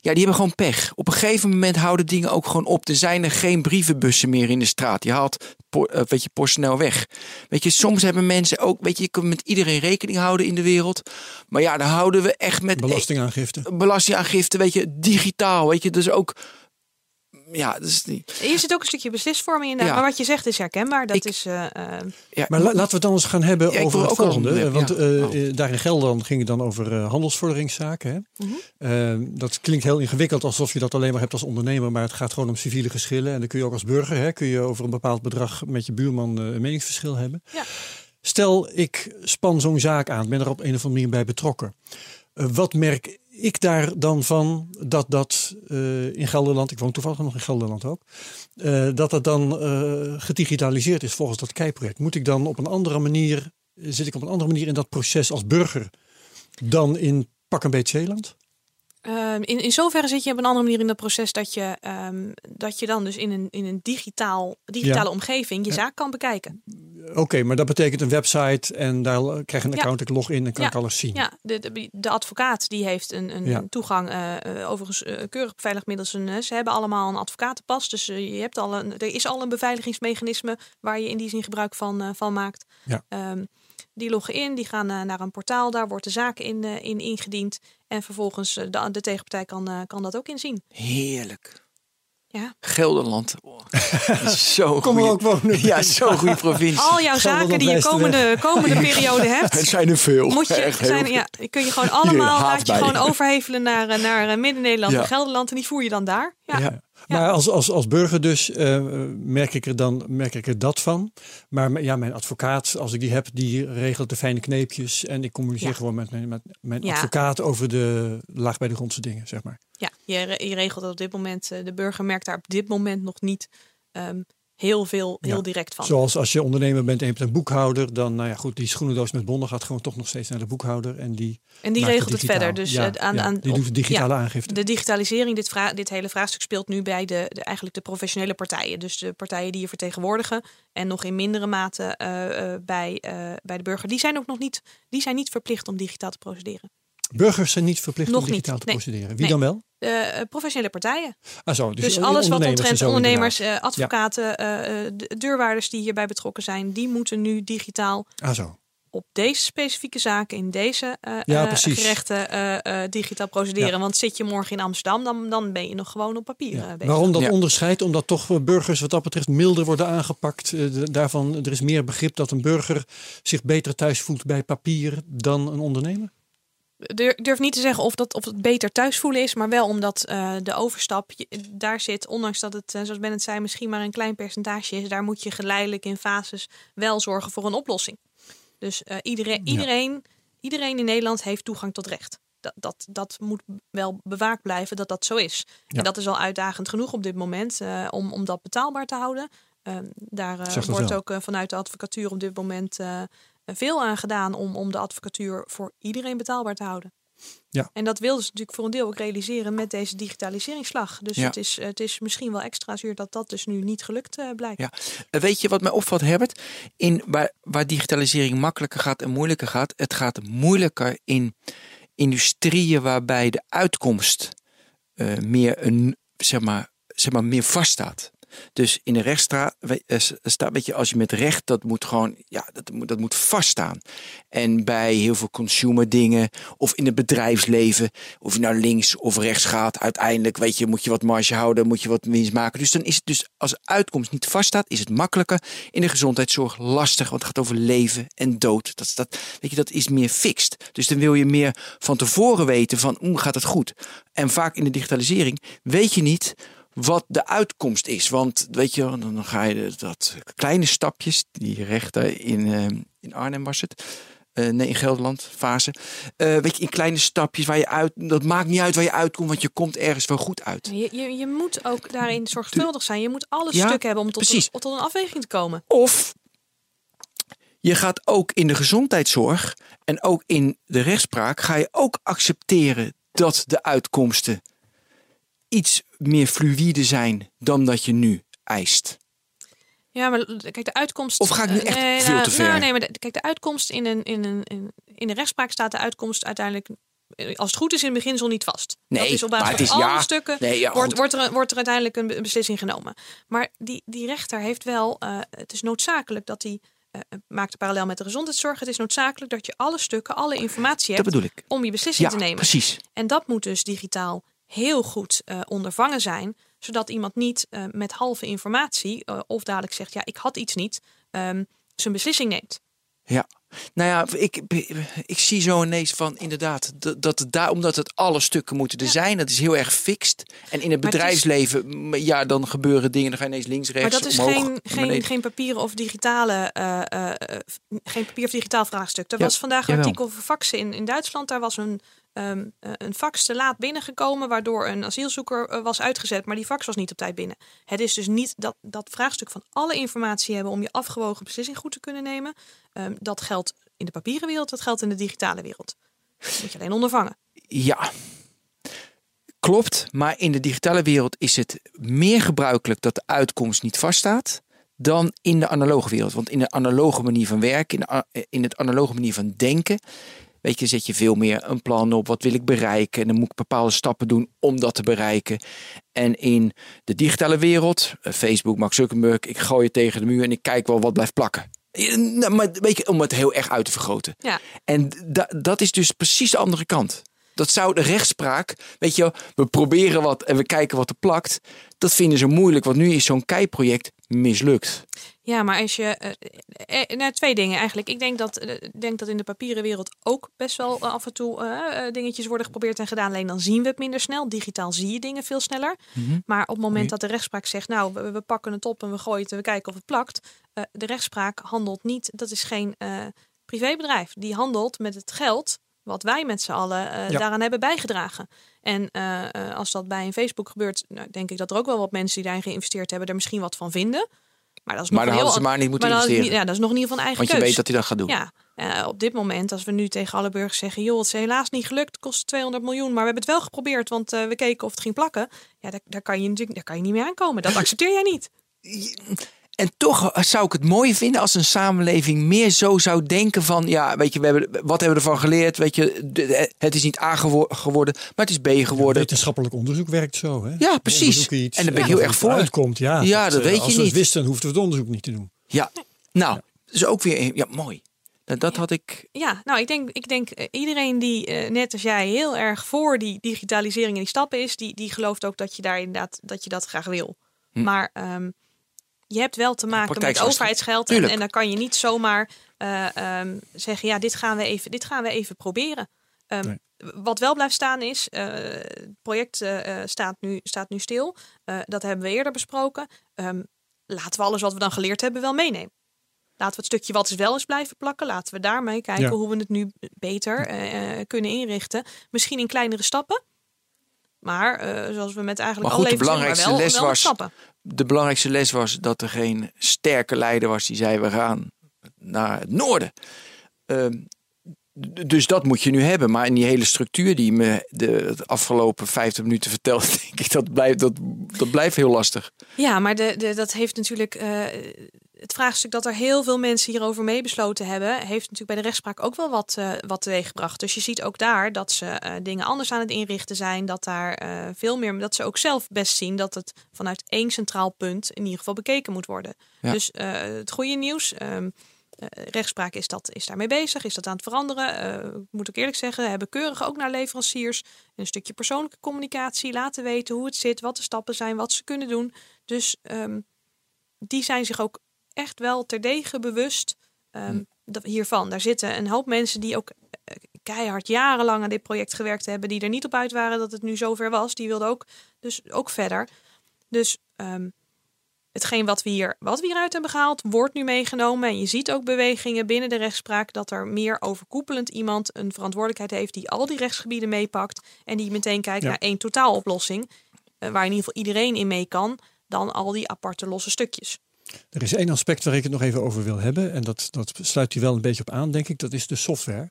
ja, die hebben gewoon pech. Op een gegeven moment houden dingen ook gewoon op. Er zijn er geen brievenbussen meer in de straat. Je haalt uh, weet je, snel weg. Weet je, soms hebben mensen ook, weet je, je kunt met iedereen rekening houden in de wereld. Maar ja, dan houden we echt met belastingaangifte. Belastingaangifte, weet je, digitaal, weet je, dus ook ja, dus niet. Hier zit ook een stukje beslisvorming in. Ja. Maar wat je zegt is herkenbaar. Dat is, uh, ja, maar laten we het dan eens gaan hebben over het volgende. Want uh, daar in Gelderland ging het dan over handelsvorderingszaken. Hè? Mm -hmm. dat klinkt heel ingewikkeld alsof je dat alleen maar hebt als ondernemer. Maar het gaat gewoon om civiele geschillen. En dan kun je ook als burger hè, kun je over een bepaald bedrag met je buurman een meningsverschil hebben. Ja. Stel, ik span zo'n zaak aan, ben er op een of andere manier bij betrokken. wat merk ik daar dan van dat dat uh, in Gelderland, ik woon toevallig nog in Gelderland ook, uh, dat dat dan uh, gedigitaliseerd is volgens dat KEI-project? Moet ik dan op een andere manier, zit ik op een andere manier in dat proces als burger dan in pak een beetje Zeeland? Um, in, in zoverre zit je op een andere manier in dat proces dat je, um, dat je dan dus in een, in een digitaal, digitale omgeving je zaak kan bekijken. Oké, maar dat betekent een website en daar krijg je een account, ik log in en kan ik alles zien. Ja, de, de, de, advocaat die heeft een, een toegang, uh, overigens uh, keurig beveiligd middels een, ze hebben allemaal een advocatenpas, dus uh, je hebt al een, er is al een beveiligingsmechanisme waar je in die zin gebruik van, van maakt. Ja. Um, die loggen in, die gaan naar een portaal, daar wordt de zaak in, in ingediend. En vervolgens de, de tegenpartij kan, kan dat ook inzien. Heerlijk. Ja. Gelderland. Oh, zo Kom er ook wonen. Ja, zo'n goede provincie. Al jouw zaken die je komende, komende periode hebt. Het zijn er veel. Moet je, Echt zijn, ja, kun je gewoon allemaal laat je gewoon overhevelen naar, naar eh, Midden-Nederland en Gelderland. En die voer je dan daar. ja. ja. Maar als, als, als burger dus uh, merk, ik er dan, merk ik er dat van. Maar ja, mijn advocaat, als ik die heb, die regelt de fijne kneepjes. En ik communiceer gewoon met mijn, met mijn advocaat over de laag bij de grondse dingen, zeg maar. Ja, je, je regelt dat op dit moment. Eh, de burger merkt daar op dit moment nog niet um, heel veel, heel direct van. Zoals als je ondernemer bent en je hebt een boekhouder, dan, nou ja, goed, die schoenendoos met bonnen gaat gewoon toch nog steeds naar de boekhouder. En die, en die regelt het, verder. Dus ja, eh, aan, aan, die doet de digitale aangifte. De digitalisering, dit, vra dit hele vraagstuk speelt nu bij de, de, eigenlijk de professionele partijen. Dus de partijen die je vertegenwoordigen. En nog in mindere mate uh, uh, bij, bij de burger. Die zijn ook nog niet, die zijn niet verplicht om digitaal te procederen. Burgers zijn niet verplicht om digitaal te procederen. Wie dan wel? Uh, professionele partijen. Ah, zo, dus, dus alles wat omtrent ondernemers, uh, advocaten, uh, deurwaarders die hierbij betrokken zijn, die moeten nu digitaal ah, zo. op deze specifieke zaken in deze ja, gerechten digitaal procederen. Want zit je morgen in Amsterdam, dan, dan ben je nog gewoon op papier bezig. Waarom dat onderscheid? Omdat toch burgers wat dat betreft milder worden aangepakt. daarvan, er is meer begrip dat een burger zich beter thuis voelt bij papier dan een ondernemer? Ik durf niet te zeggen of, dat, of het beter thuis voelen is, maar wel omdat uh, de overstap daar zit, ondanks dat het, uh, zoals Ben het zei, misschien maar een klein percentage is, daar moet je geleidelijk in fases wel zorgen voor een oplossing. Dus uh, iedereen, iedereen, iedereen in Nederland heeft toegang tot recht. Dat, dat, dat moet wel bewaakt blijven dat dat zo is. En dat is al uitdagend genoeg op dit moment om, om dat betaalbaar te houden. Ehm, daar wordt ook vanuit de advocatuur op dit moment veel aan gedaan om, om de advocatuur voor iedereen betaalbaar te houden. Ja. En dat wilden ze natuurlijk voor een deel ook realiseren met deze digitaliseringsslag. Dus het, is, het is misschien wel extra zuur dat dat dus nu niet gelukt uh, blijkt. Ja. Eh, weet je wat mij opvalt, Herbert? In, waar, waar digitalisering makkelijker gaat en moeilijker gaat, het gaat moeilijker in industrieën waarbij de uitkomst uh, meer, een, zeg maar, zeg maar, meer vaststaat. Dus in de rechtsstraat eh, staat, weet je, als je met recht, dat moet gewoon, ja, dat moet, dat moet vaststaan. En bij heel veel consumer dingen, of in het bedrijfsleven, of je nou links of rechts gaat, uiteindelijk, weet je, moet je wat marge houden, moet je wat winst maken. Dus dan is het dus, als uitkomst niet vaststaat, is het makkelijker. In de gezondheidszorg lastig, want het gaat over leven en dood. Dat, dat, weet je, dat is meer fixed. Dus dan wil je meer van tevoren weten van, hoe gaat het goed? En vaak in de digitalisering weet je niet wat de uitkomst is. Want weet je, dan ga je dat kleine stapjes, die rechter in, uh, in Arnhem was het. Uh, nee, in Gelderland, fase. Uh, weet je, in kleine stapjes waar je uit. Dat maakt niet uit waar je uitkomt, want je komt ergens wel goed uit. Je, je, je moet ook daarin zorgvuldig zijn. Je moet alle stukken hebben om tot een, tot een afweging te komen. Of je gaat ook in de gezondheidszorg en ook in de rechtspraak. ga je ook accepteren dat de uitkomsten iets meer fluïde zijn dan dat je nu eist. Ja, maar kijk, de uitkomst. Of ga ik nu echt nee, veel nou, te ver? Nou, nee, maar de, kijk, de uitkomst in een, in, een, in, de rechtspraak staat de uitkomst uiteindelijk. Als het goed is, in het beginsel niet vast. Nee, dat is op basis van alle stukken nee, ja, wordt, wordt, er, wordt er uiteindelijk een beslissing genomen. Maar die, die rechter heeft wel. Uh, het is noodzakelijk dat hij uh, maakt parallel met de gezondheidszorg. Het is noodzakelijk dat je alle stukken, alle informatie hebt om je beslissing te nemen. Precies. En dat moet dus digitaal heel goed uh, ondervangen zijn, zodat iemand niet uh, met halve informatie uh, of dadelijk zegt, ja, ik had iets niet, um, zijn beslissing neemt. Ja, nou ja, ik, ik zie zo ineens van inderdaad dat, dat het daar, omdat het alle stukken moeten er zijn, dat is heel erg fixed. En in het bedrijfsleven, is, ja, dan gebeuren dingen, dan ga je ineens links, rechts. Maar dat is omhoog, geen, geen, geen papieren of digitale, uh, uh, geen papier of digitaal vraagstuk. Er ja, was vandaag een artikel over faxen in, in Duitsland. Daar was een um, een fax te laat binnengekomen, waardoor een asielzoeker was uitgezet, maar die fax was niet op tijd binnen. Het is dus niet dat, dat vraagstuk van alle informatie hebben om je afgewogen beslissing goed te kunnen nemen. Um, dat geldt in de papieren wereld, dat geldt in de digitale wereld. Dat moet je alleen ondervangen. Ja, klopt. Maar in de digitale wereld is het meer gebruikelijk dat de uitkomst niet vaststaat dan in de analoge wereld. Want in de analoge manier van werken, in, in het analoge manier van denken, weet je, zet je veel meer een plan op. Wat wil ik bereiken? En dan moet ik bepaalde stappen doen om dat te bereiken. En in de digitale wereld, eh, Facebook, Mark Zuckerberg, ik gooi je tegen de muur en ik kijk wel wat blijft plakken. Nou, maar weet je, om het heel erg uit te vergroten. Ja. En dat is dus precies de andere kant. Dat zou de rechtspraak, weet je, we proberen wat en we kijken wat er plakt. Dat vinden ze moeilijk, want nu is zo'n keiproject mislukt. Ja, maar als je. Uh, nou, twee dingen eigenlijk. Ik denk dat, uh, denk dat in de papieren wereld ook best wel af en toe dingetjes worden geprobeerd en gedaan. Alleen dan zien we het minder snel. Digitaal zie je dingen veel sneller. Mhm. Maar op het moment dat de rechtspraak zegt, nou, we, we, pakken het op en we gooien het en we kijken of het plakt. de rechtspraak handelt niet. Dat is geen privébedrijf. Die handelt met het geld wat wij met z'n allen uh, daaraan hebben bijgedragen. En uh, als dat bij een Facebook gebeurt, nou, denk ik dat er ook wel wat mensen die daarin geïnvesteerd hebben, er misschien wat van vinden. Maar dat is nog maar dan hadden ze maar niet moeten investeren. ja, dat is nog in ieder geval een eigen Want je weet dat hij dat gaat doen. Ja, op dit moment, als we nu tegen alle burgers zeggen, joh, het is helaas niet gelukt, het kost 200 miljoen, maar we hebben het wel geprobeerd, want we keken of het ging plakken. Ja, daar, daar, kan je natuurlijk, daar kan je niet meer aankomen. Dat accepteer jij niet. En toch zou ik het mooi vinden als een samenleving meer zo zou denken van, ja, weet je, we hebben, wat hebben we ervan geleerd? Weet je, het is niet A geworden, maar het is B geworden. wetenschappelijk onderzoek werkt zo, hè? Ja, precies. Iets, en dan ben ik heel erg voor. Uitkomt, ja. Ja, dat, dat weet je niet. Als we het wisten, hoefden we het onderzoek niet te doen. Ja, nou, ja. dus ook weer, ja, mooi. Dat, dat had ik. Ja, nou, ik denk, ik denk uh, iedereen die uh, net als jij heel erg voor die digitalisering en die stappen is, die, die gelooft ook dat je daar inderdaad dat je dat graag wil. Hm. Maar um, je hebt wel te maken met overheidsgeld. En, en, dan kan je niet zomaar uh, um, zeggen, ja, dit gaan we even, dit gaan we even proberen. Um, Wat wel blijft staan is, uh, het project uh, staat, nu, staat nu stil. dat hebben we eerder besproken. Um, laten we alles wat we dan geleerd hebben wel meenemen. Laten we het stukje wat is wel eens blijven plakken. Laten we daarmee kijken ja. hoe we het nu beter kunnen inrichten. Misschien in kleinere stappen. Maar uh, zoals we met eigenlijk maar goed, alle de belangrijkste wel, les wel was, stappen. De belangrijkste les was dat er geen sterke leider was die zei we gaan naar het noorden. Uh, dus dat moet je nu hebben. Maar in die hele structuur die me de, de afgelopen 50 minuten vertelt, denk ik dat blijft, dat, dat blijft heel lastig. Ja, maar de, de, dat heeft natuurlijk. Uh, het vraagstuk dat er heel veel mensen hierover meebesloten hebben, heeft natuurlijk bij de rechtspraak ook wel wat, uh, wat teweeggebracht. Dus je ziet ook daar dat ze uh, dingen anders aan het inrichten zijn. Dat daar uh, veel meer, dat ze ook zelf best zien dat het vanuit één centraal punt in ieder geval bekeken moet worden. Ja. Dus het goede nieuws. Um, rechtspraak is, dat, is daarmee bezig, is dat aan het veranderen. Ik moet ook eerlijk zeggen, we hebben keurig ook naar leveranciers een stukje persoonlijke communicatie laten weten hoe het zit, wat de stappen zijn, wat ze kunnen doen. Dus um, die zijn zich ook echt wel terdege bewust um, hiervan. Daar zitten een hoop mensen die ook uh, keihard jarenlang aan dit project gewerkt hebben, die er niet op uit waren dat het nu zover was. Die wilden ook, dus ook verder. Dus um, hetgeen wat we, hier, wat we hieruit hebben gehaald, wordt nu meegenomen. En je ziet ook bewegingen binnen de rechtspraak dat er meer overkoepelend iemand een verantwoordelijkheid heeft die al die rechtsgebieden meepakt. En die meteen kijkt ja. naar één totaaloplossing. Uh, waar in ieder geval iedereen in mee kan, dan al die aparte losse stukjes. Er is één aspect waar ik het nog even over wil hebben. En dat, dat sluit u wel een beetje op aan, denk ik. Dat is de software.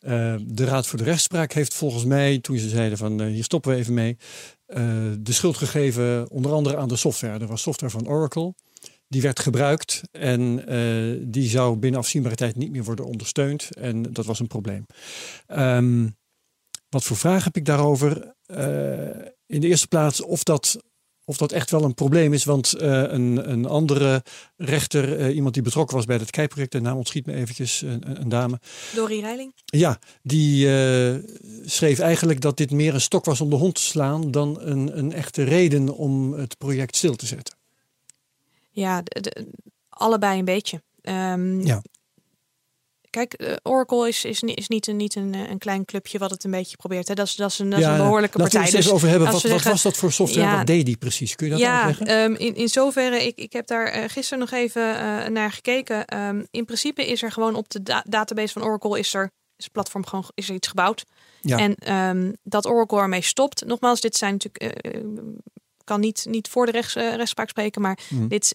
Uh, de Raad voor de Rechtspraak heeft volgens mij, toen ze zeiden van uh, hier stoppen we even mee, uh, de schuld gegeven onder andere aan de software. Er was software van Oracle. Die werd gebruikt en die zou binnen afzienbare tijd niet meer worden ondersteund. En dat was een probleem. Um, wat voor vraag heb ik daarover? in de eerste plaats of dat of dat echt wel een probleem is. Want uh, een, een andere rechter, uh, iemand die betrokken was bij het KEI-project, de naam ontschiet me eventjes, een, een dame. Dorie Reiling? Ja, die uh, schreef eigenlijk dat dit meer een stok was om de hond te slaan dan een, een echte reden om het project stil te zetten. Ja, de, de, allebei een beetje. Um, ja. Kijk, uh, Oracle is, is, is niet, een, niet een, een klein clubje wat het een beetje probeert. Hè. Dat, is, dat, is een, dat is een behoorlijke partij. Laten we het dus, over hebben. Wat, zeggen, wat, was dat voor software? Ja, wat deed die precies? Kun je dat ja, uitleggen? Um, in, in zoverre, ik, ik heb daar uh, gisteren nog even uh, naar gekeken. Um, in principe is er gewoon op de da database van Oracle is er is het platform gewoon is er iets gebouwd. Ja. En um, dat Oracle ermee stopt. Nogmaals, dit zijn natuurlijk. Uh, kan niet, niet voor de rechts, rechtspraak spreken, maar mm. dit.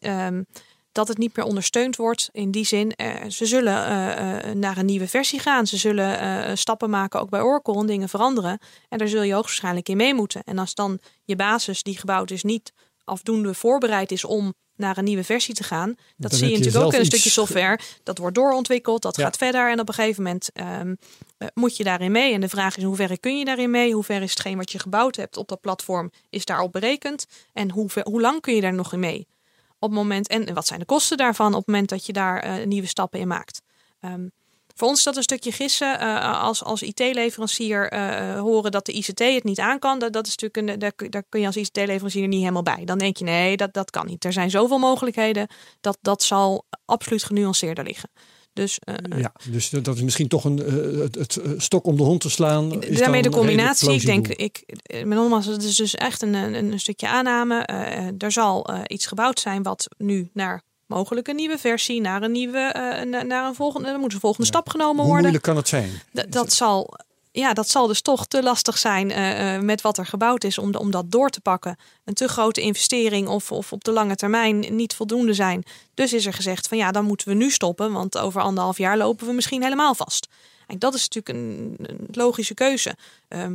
Dat het niet meer ondersteund wordt. In die zin, uh, ze zullen uh, naar een nieuwe versie gaan. Ze zullen stappen maken, ook bij Oracle, en dingen veranderen. En daar zul je hoogstwaarschijnlijk in mee moeten. En als dan je basis die gebouwd is niet afdoende voorbereid is om naar een nieuwe versie te gaan. Dat zie je natuurlijk ook in een stukje software. Dat wordt doorontwikkeld, dat gaat verder. En op een gegeven moment um, moet je daarin mee. En de vraag is, in hoeverre kun je daarin mee? Hoe ver is hetgeen wat je gebouwd hebt op dat platform, is daarop berekend? En hoe, ver, hoe lang kun je daar nog in mee? Op moment, en wat zijn de kosten daarvan op het moment dat je daar uh, nieuwe stappen in maakt? Um, voor ons is dat een stukje gissen. Uh, als als IT-leverancier uh, horen dat de ICT het niet aan kan, dat, dat is natuurlijk een, daar, daar kun je als ICT-leverancier niet helemaal bij. Dan denk je nee, dat, dat kan niet. Er zijn zoveel mogelijkheden. Dat, dat zal absoluut genuanceerder liggen. Dus, uh, ja, dus dat is misschien toch een, uh, het, het, stok om de hond te slaan. Is daarmee de combinatie. Ik denk, ik, met nogmaals, het is dus echt een, een, een stukje aanname. Uh, er zal iets gebouwd zijn wat nu naar mogelijk een nieuwe versie, naar een nieuwe, naar een volgende, er moet een volgende stap genomen worden. Hoe moeilijk kan het zijn? dat zal, ja, dat zal dus toch te lastig zijn uh, met wat er gebouwd is om, om dat door te pakken. Een te grote investering of, of op de lange termijn niet voldoende zijn. Dus is er gezegd van ja, dan moeten we nu stoppen, want over anderhalf jaar lopen we misschien helemaal vast. En dat is natuurlijk een, een logische keuze. Uh,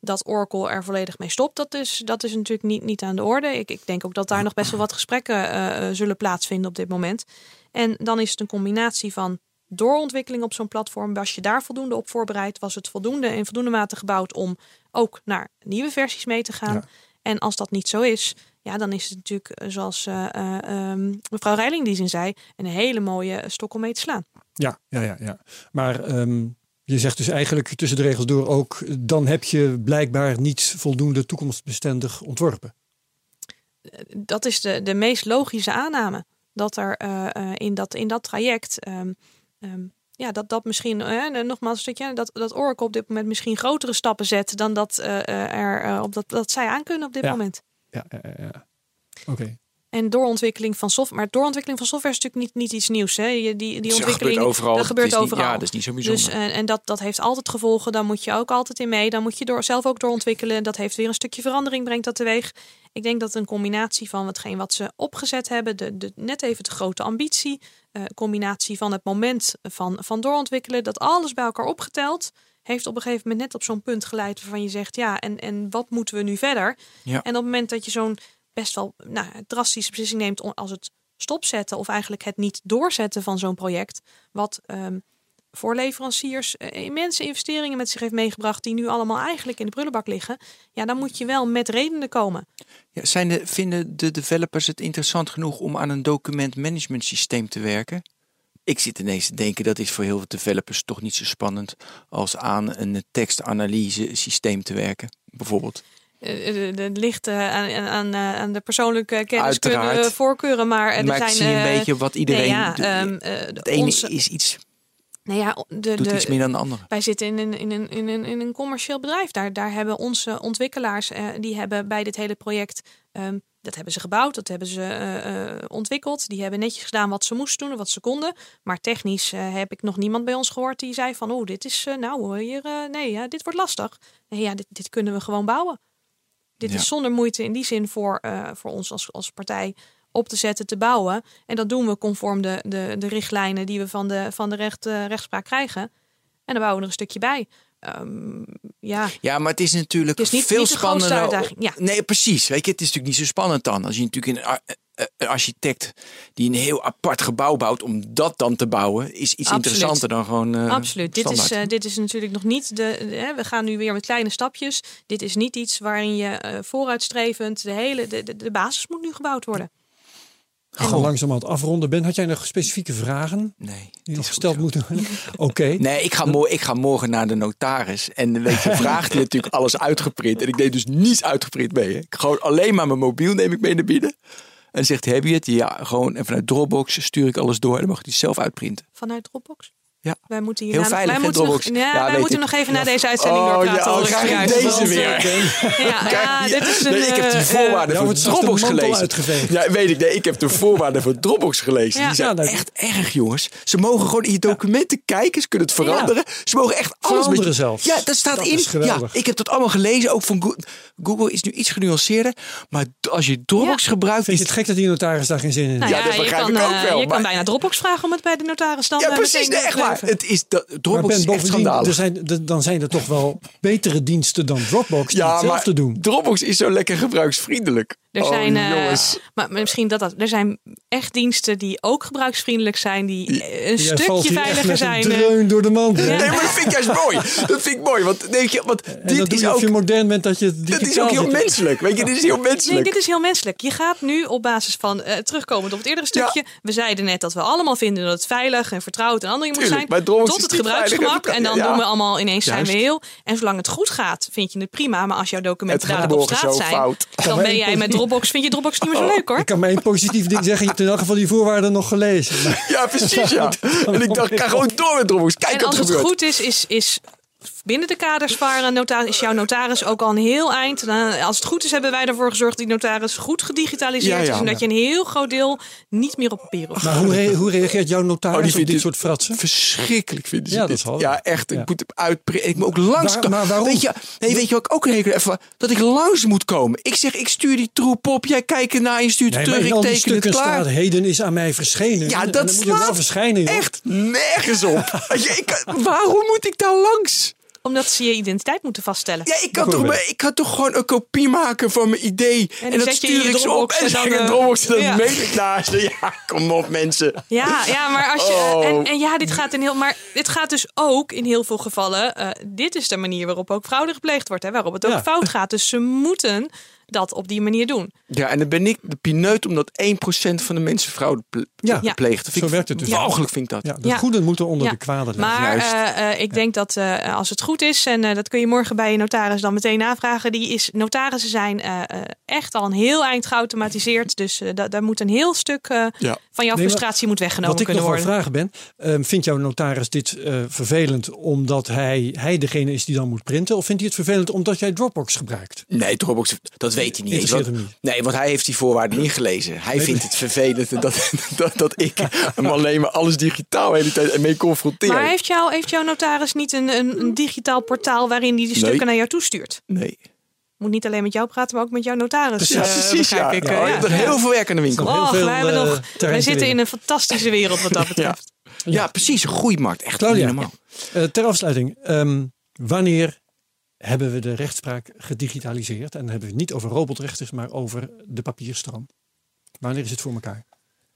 dat Oracle er volledig mee stopt, dat is, dat is natuurlijk niet, niet aan de orde. Ik, ik denk ook dat daar nog best wel wat gesprekken uh, zullen plaatsvinden op dit moment. En dan is het een combinatie van doorontwikkeling op zo'n platform. Was je daar voldoende op voorbereid? Was het voldoende in voldoende mate gebouwd om ook naar nieuwe versies mee te gaan? En als dat niet zo is, ja, dan is het natuurlijk, eh, zoals uh, uh, mevrouw Reiling die zin zei, een hele mooie stok om mee te slaan. Ja, ja, ja. ja. Maar um, je zegt dus eigenlijk tussen de regels door ook, dan heb je blijkbaar niet voldoende toekomstbestendig ontworpen. Dat is de, de meest logische aanname. Dat er uh, in, dat, in dat traject, um, um, ja, dat dat misschien, uh, nogmaals een stukje, dat, dat Oracle op dit moment misschien grotere stappen zet dan dat uh, er op dat, dat zij aan kunnen op dit moment. Ja, ja, ja. oké. En doorontwikkeling van software. Maar doorontwikkeling van software is natuurlijk niet, niet iets nieuws. Hè? Die, die, die ontwikkeling dat gebeurt overal. Dat gebeurt overal. ja, dat is niet zo bijzonder. Dus, en, en dat, dat heeft altijd gevolgen. Dan moet je ook altijd in mee. Dan moet je door, zelf ook doorontwikkelen. Dat heeft weer een stukje verandering, brengt dat teweeg. Ik denk dat een combinatie van hetgeen wat ze opgezet hebben, de, de, net even de grote ambitie, uh, combinatie van het moment van, van doorontwikkelen, dat alles bij elkaar opgeteld, heeft op een gegeven moment net op zo'n punt geleid waarvan je zegt, ja, en, en wat moeten we nu verder? Ja. En op het moment dat je zo'n best wel nou, drastische beslissing neemt als het stopzetten of eigenlijk het niet doorzetten van zo'n project, wat um, voor leveranciers uh, immense investeringen met zich heeft meegebracht, die nu allemaal eigenlijk in de prullenbak liggen, ja, dan moet je wel met redenen komen. Ja, zijn de, vinden de developers het interessant genoeg om aan een document management systeem te werken? Ik zit ineens te denken dat is voor heel veel developers toch niet zo spannend als aan een tekstanalyse systeem te werken, bijvoorbeeld. Het eh, ligt uh, aan, aan, aan, de persoonlijke kennis kunnen voorkeuren. Maar, er maar zijn, ik zie een beetje wat iedereen... Nee, ja, um, het ene onze, is iets... Nou ja, de, doet iets meer dan de andere. Wij zitten in een, in een, in een, in een commercieel bedrijf. Daar, daar hebben onze ontwikkelaars, uh, die hebben bij dit hele project... Um, dat hebben ze gebouwd, dat hebben ze uh, ontwikkeld. Die hebben netjes gedaan wat ze moesten doen en wat ze konden. Maar technisch heb ik nog niemand bij ons gehoord die zei van... oh, dit is, nou, hier, nee, ja, dit wordt lastig. Nee, ja, dit, dit kunnen we gewoon bouwen. Dit is zonder moeite in die zin voor, uh, voor ons als, als partij op te zetten, te bouwen. En dat doen we conform de, de, de richtlijnen die we van de, van de recht, uh, rechtspraak krijgen. En dan bouwen we er een stukje bij. Um, ja. ja, maar het is natuurlijk het is niet, veel niet spannender. Ja. Nee, precies. Weet je, het is natuurlijk niet zo spannend dan. Als je natuurlijk in eh, een architect die een heel apart gebouw bouwt, om dat dan te bouwen, is iets interessanter dan gewoon. Uh, Absoluut. Dit is, uh, dit is natuurlijk nog niet de. de we gaan nu weer met kleine stapjes. Dit is niet iets waarin je uh, vooruitstrevend de hele. De, de, de, basis moet nu gebouwd worden. Gewoon langzaam aan het afronden. Ben, had jij nog specifieke vragen? Nee. Die nog gesteld moeten worden? Oké. Nee, ik ga, morgen, ik ga morgen naar de notaris. En weet je, vraagt hij natuurlijk alles uitgeprint. En ik deed dus niets uitgeprint mee. Ik gewoon alleen maar mijn mobiel neem ik mee naar binnen. En zegt, heb je het? Ja, gewoon. En vanuit Dropbox stuur ik alles door en dan mag je het zelf uitprinten. Vanuit Dropbox? Ja. Wij moeten hier Heel na, wij moeten nog, ja, ja, wij moeten nog even naar deze uitzending oh, doorpraten. Ja, oh, krijg ik deze weer. Ja, ja, dit is een, nee, ik heb de voorwaarden uh, van Dropbox gelezen. Ja, weet ik. Nee, ik heb de voorwaarden van Dropbox gelezen. Die zijn echt erg, jongens. Ze mogen gewoon in je documenten kijken. Ze kunnen het veranderen. Ze mogen echt alles veranderen zelfs. Ja, dat staat in. Ja, ik heb dat allemaal gelezen. Ook van Google is nu iets genuanceerder. Maar als je Dropbox gebruikt... Vind je het gek dat die notaris daar geen zin in heeft? ja, dat begrijp ik ook wel. Je kan bijna Dropbox vragen om het bij de notaris dan Ja, precies. Nee, echt waar. Het is Dropbox is echt er zijn, dan zijn er toch wel betere diensten dan Dropbox die ja, hetzelfde doen. Dropbox is zo lekker gebruiksvriendelijk. Er oh, zijn, uh, maar misschien dat dat. Er zijn echt diensten die ook gebruiksvriendelijk zijn, die een stukje veiliger zijn. Een dreun door de mand. Ja. Nee, maar dat vind ik juist mooi. Dat vind ik mooi, want denk je, want en dit is ook. je modern bent dat je. Dat is ook heel menselijk. Weet je, dit is heel menselijk. Nee, dit is heel menselijk. Je gaat nu op basis van uh, terugkomend op het eerdere stukje. Ja. We zeiden net dat we allemaal vinden dat het veilig en vertrouwd en andere moet zijn. Tot het gebruiksgemak. En dan doen we allemaal ineens zijn we heel. En zolang het goed gaat, vind je het prima. Maar als jouw documenten daar op straat zijn, dan ben jij met Dropbox. Vind je Dropbox niet meer zo oh, leuk hoor. Ik kan maar één positief ding zeggen. Je hebt in elk geval die voorwaarden nog gelezen. Ja, precies ja. En ik dacht, ik ga gewoon door met Dropbox. Kijk en als het goed is, is, is binnen de kaders van notaris is jouw notaris ook al een heel eind. als het goed is, hebben wij ervoor gezorgd dat die notaris goed gedigitaliseerd ja, is. En dat je een heel groot deel niet meer op papier hoeft. Maar hoe, hoe reageert jouw notaris oh, op dit soort fratsen? Verschrikkelijk vinden ze ja, dit. Dat ja, echt. Ik moet uitpreken. Ik moet ook langs Waar, Maar waarom? Weet je, nee, weet je wat ik ook reken? Even dat ik langs moet komen. Ik zeg, ik stuur die troep op. Jij kijkt naar, je stuurt nee, terug. Ik teken het klaar. Staat, heden is aan mij verschenen. Ja, dat slaat wel verschijnen. Echt nergens op. ik, waarom moet ik daar langs? Omdat ze je identiteit moeten vaststellen. Ja, ik kan, toch, ik kan toch gewoon een kopie maken van mijn idee. En, en dat stuur ik ze op. En dan een Dropbox. En dan ja. meet ik naast Ja, kom op mensen. Ja, ja maar als je... Oh. En, en, ja, dit gaat in heel... Maar dit gaat dus ook in heel veel gevallen... Uh, dit is de manier waarop ook fraude gepleegd wordt. Hè, waarop het ook ja. fout gaat. Dus ze moeten dat op die manier doen. Ja, en dan ben ik de pineut omdat 1% van de mensen fraude ple ja. pleegt. Zo werkt het dus. Mogelijk vind ik dat. Ja, de goede moeten onder de kwade liggen. Maar uh, uh, ik denk dat uh, als het goed is, en dat kun je morgen bij je notaris dan meteen navragen, die is, notarissen zijn echt al een heel eind geautomatiseerd. Dus daar moet een heel stuk van jouw frustratie moet weggenomen kunnen worden. Wat ik nog wel vragen ben, vindt jouw notaris dit vervelend omdat hij, hij degene is die dan moet printen? Of vindt hij het vervelend omdat jij Dropbox gebruikt? Nee, Dropbox, dat weet hij niet eens. nee, want hij heeft die voorwaarden niet gelezen. Hij vindt het vervelend dat, dat, dat ik hem alleen maar alles digitaal de hele tijd mee confronteer. Maar heeft, jou, heeft jouw notaris niet een, een, een digitaal portaal waarin hij die stukken naar jou toestuurt? Nee moet niet alleen met jou praten, maar ook met jouw notaris. Ja, precies. Ja. Ik, ja. ja. er heel veel werk aan de winkel. Oh, veel, wij, nog, wij zitten in een fantastische wereld wat dat betreft. Ja, ja precies. Een groeimarkt. Echt Claudia, normaal. Uh, ter afsluiting. Um, wanneer hebben we de rechtspraak gedigitaliseerd. En dan hebben we het niet over robotrechters, maar over de papierstroom. Wanneer is het voor elkaar?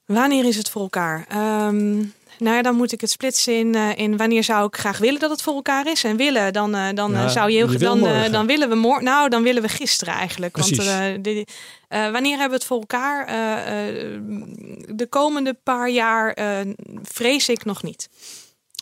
Wanneer is het voor elkaar? Um, nou ja, dan moet ik het splitsen in, uh, in wanneer zou ik graag willen dat het voor elkaar is. En willen, dan, uh, dan ja, zou je heel dan, uh, dan willen we morgen. Nou, dan willen we gisteren eigenlijk. Precies. Want de, wanneer hebben we het voor elkaar? de komende paar jaar vrees ik nog niet.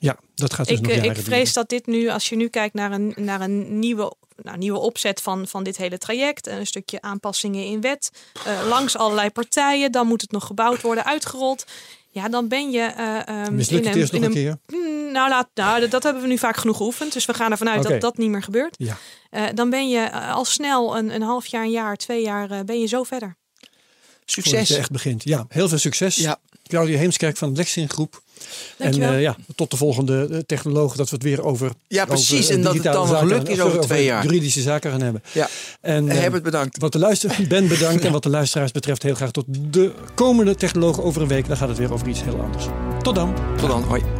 Ja, dat gaat dus ik, nog Ik vrees dat dit nu, als je nu kijkt naar een, naar een nieuwe, nou, nieuwe opzet van, van dit hele traject, een stukje aanpassingen in wet, uh, langs allerlei partijen, dan moet het nog gebouwd worden, uitgerold. Ja, dan ben je uh, um, in een, in een, keer? Mm, nou, laat, nou, dat, hebben we nu vaak genoeg geoefend. Dus we gaan ervan uit okay. dat dat niet meer gebeurt. Ja. Uh, dan ben je al snel een, een half jaar, een jaar, twee jaar, ben je zo verder. Succes. je echt begint. Ja, heel veel succes. Ja. Claudia Heemskerk van de Lexin Groep. En uh, ja, tot de volgende eh, technoloog dat we het weer over. Ja, precies. Over, en dat het dan nog lukt is over, over twee jaar. Juridische zaken gaan hebben. Ja. En Herbert bedankt. Wat de luister, Ben bedankt. En wat de luisteraars betreft, heel graag tot de komende technoloog over een week. Dan gaat het weer over iets heel anders. Tot dan. Tot dan. Hoi.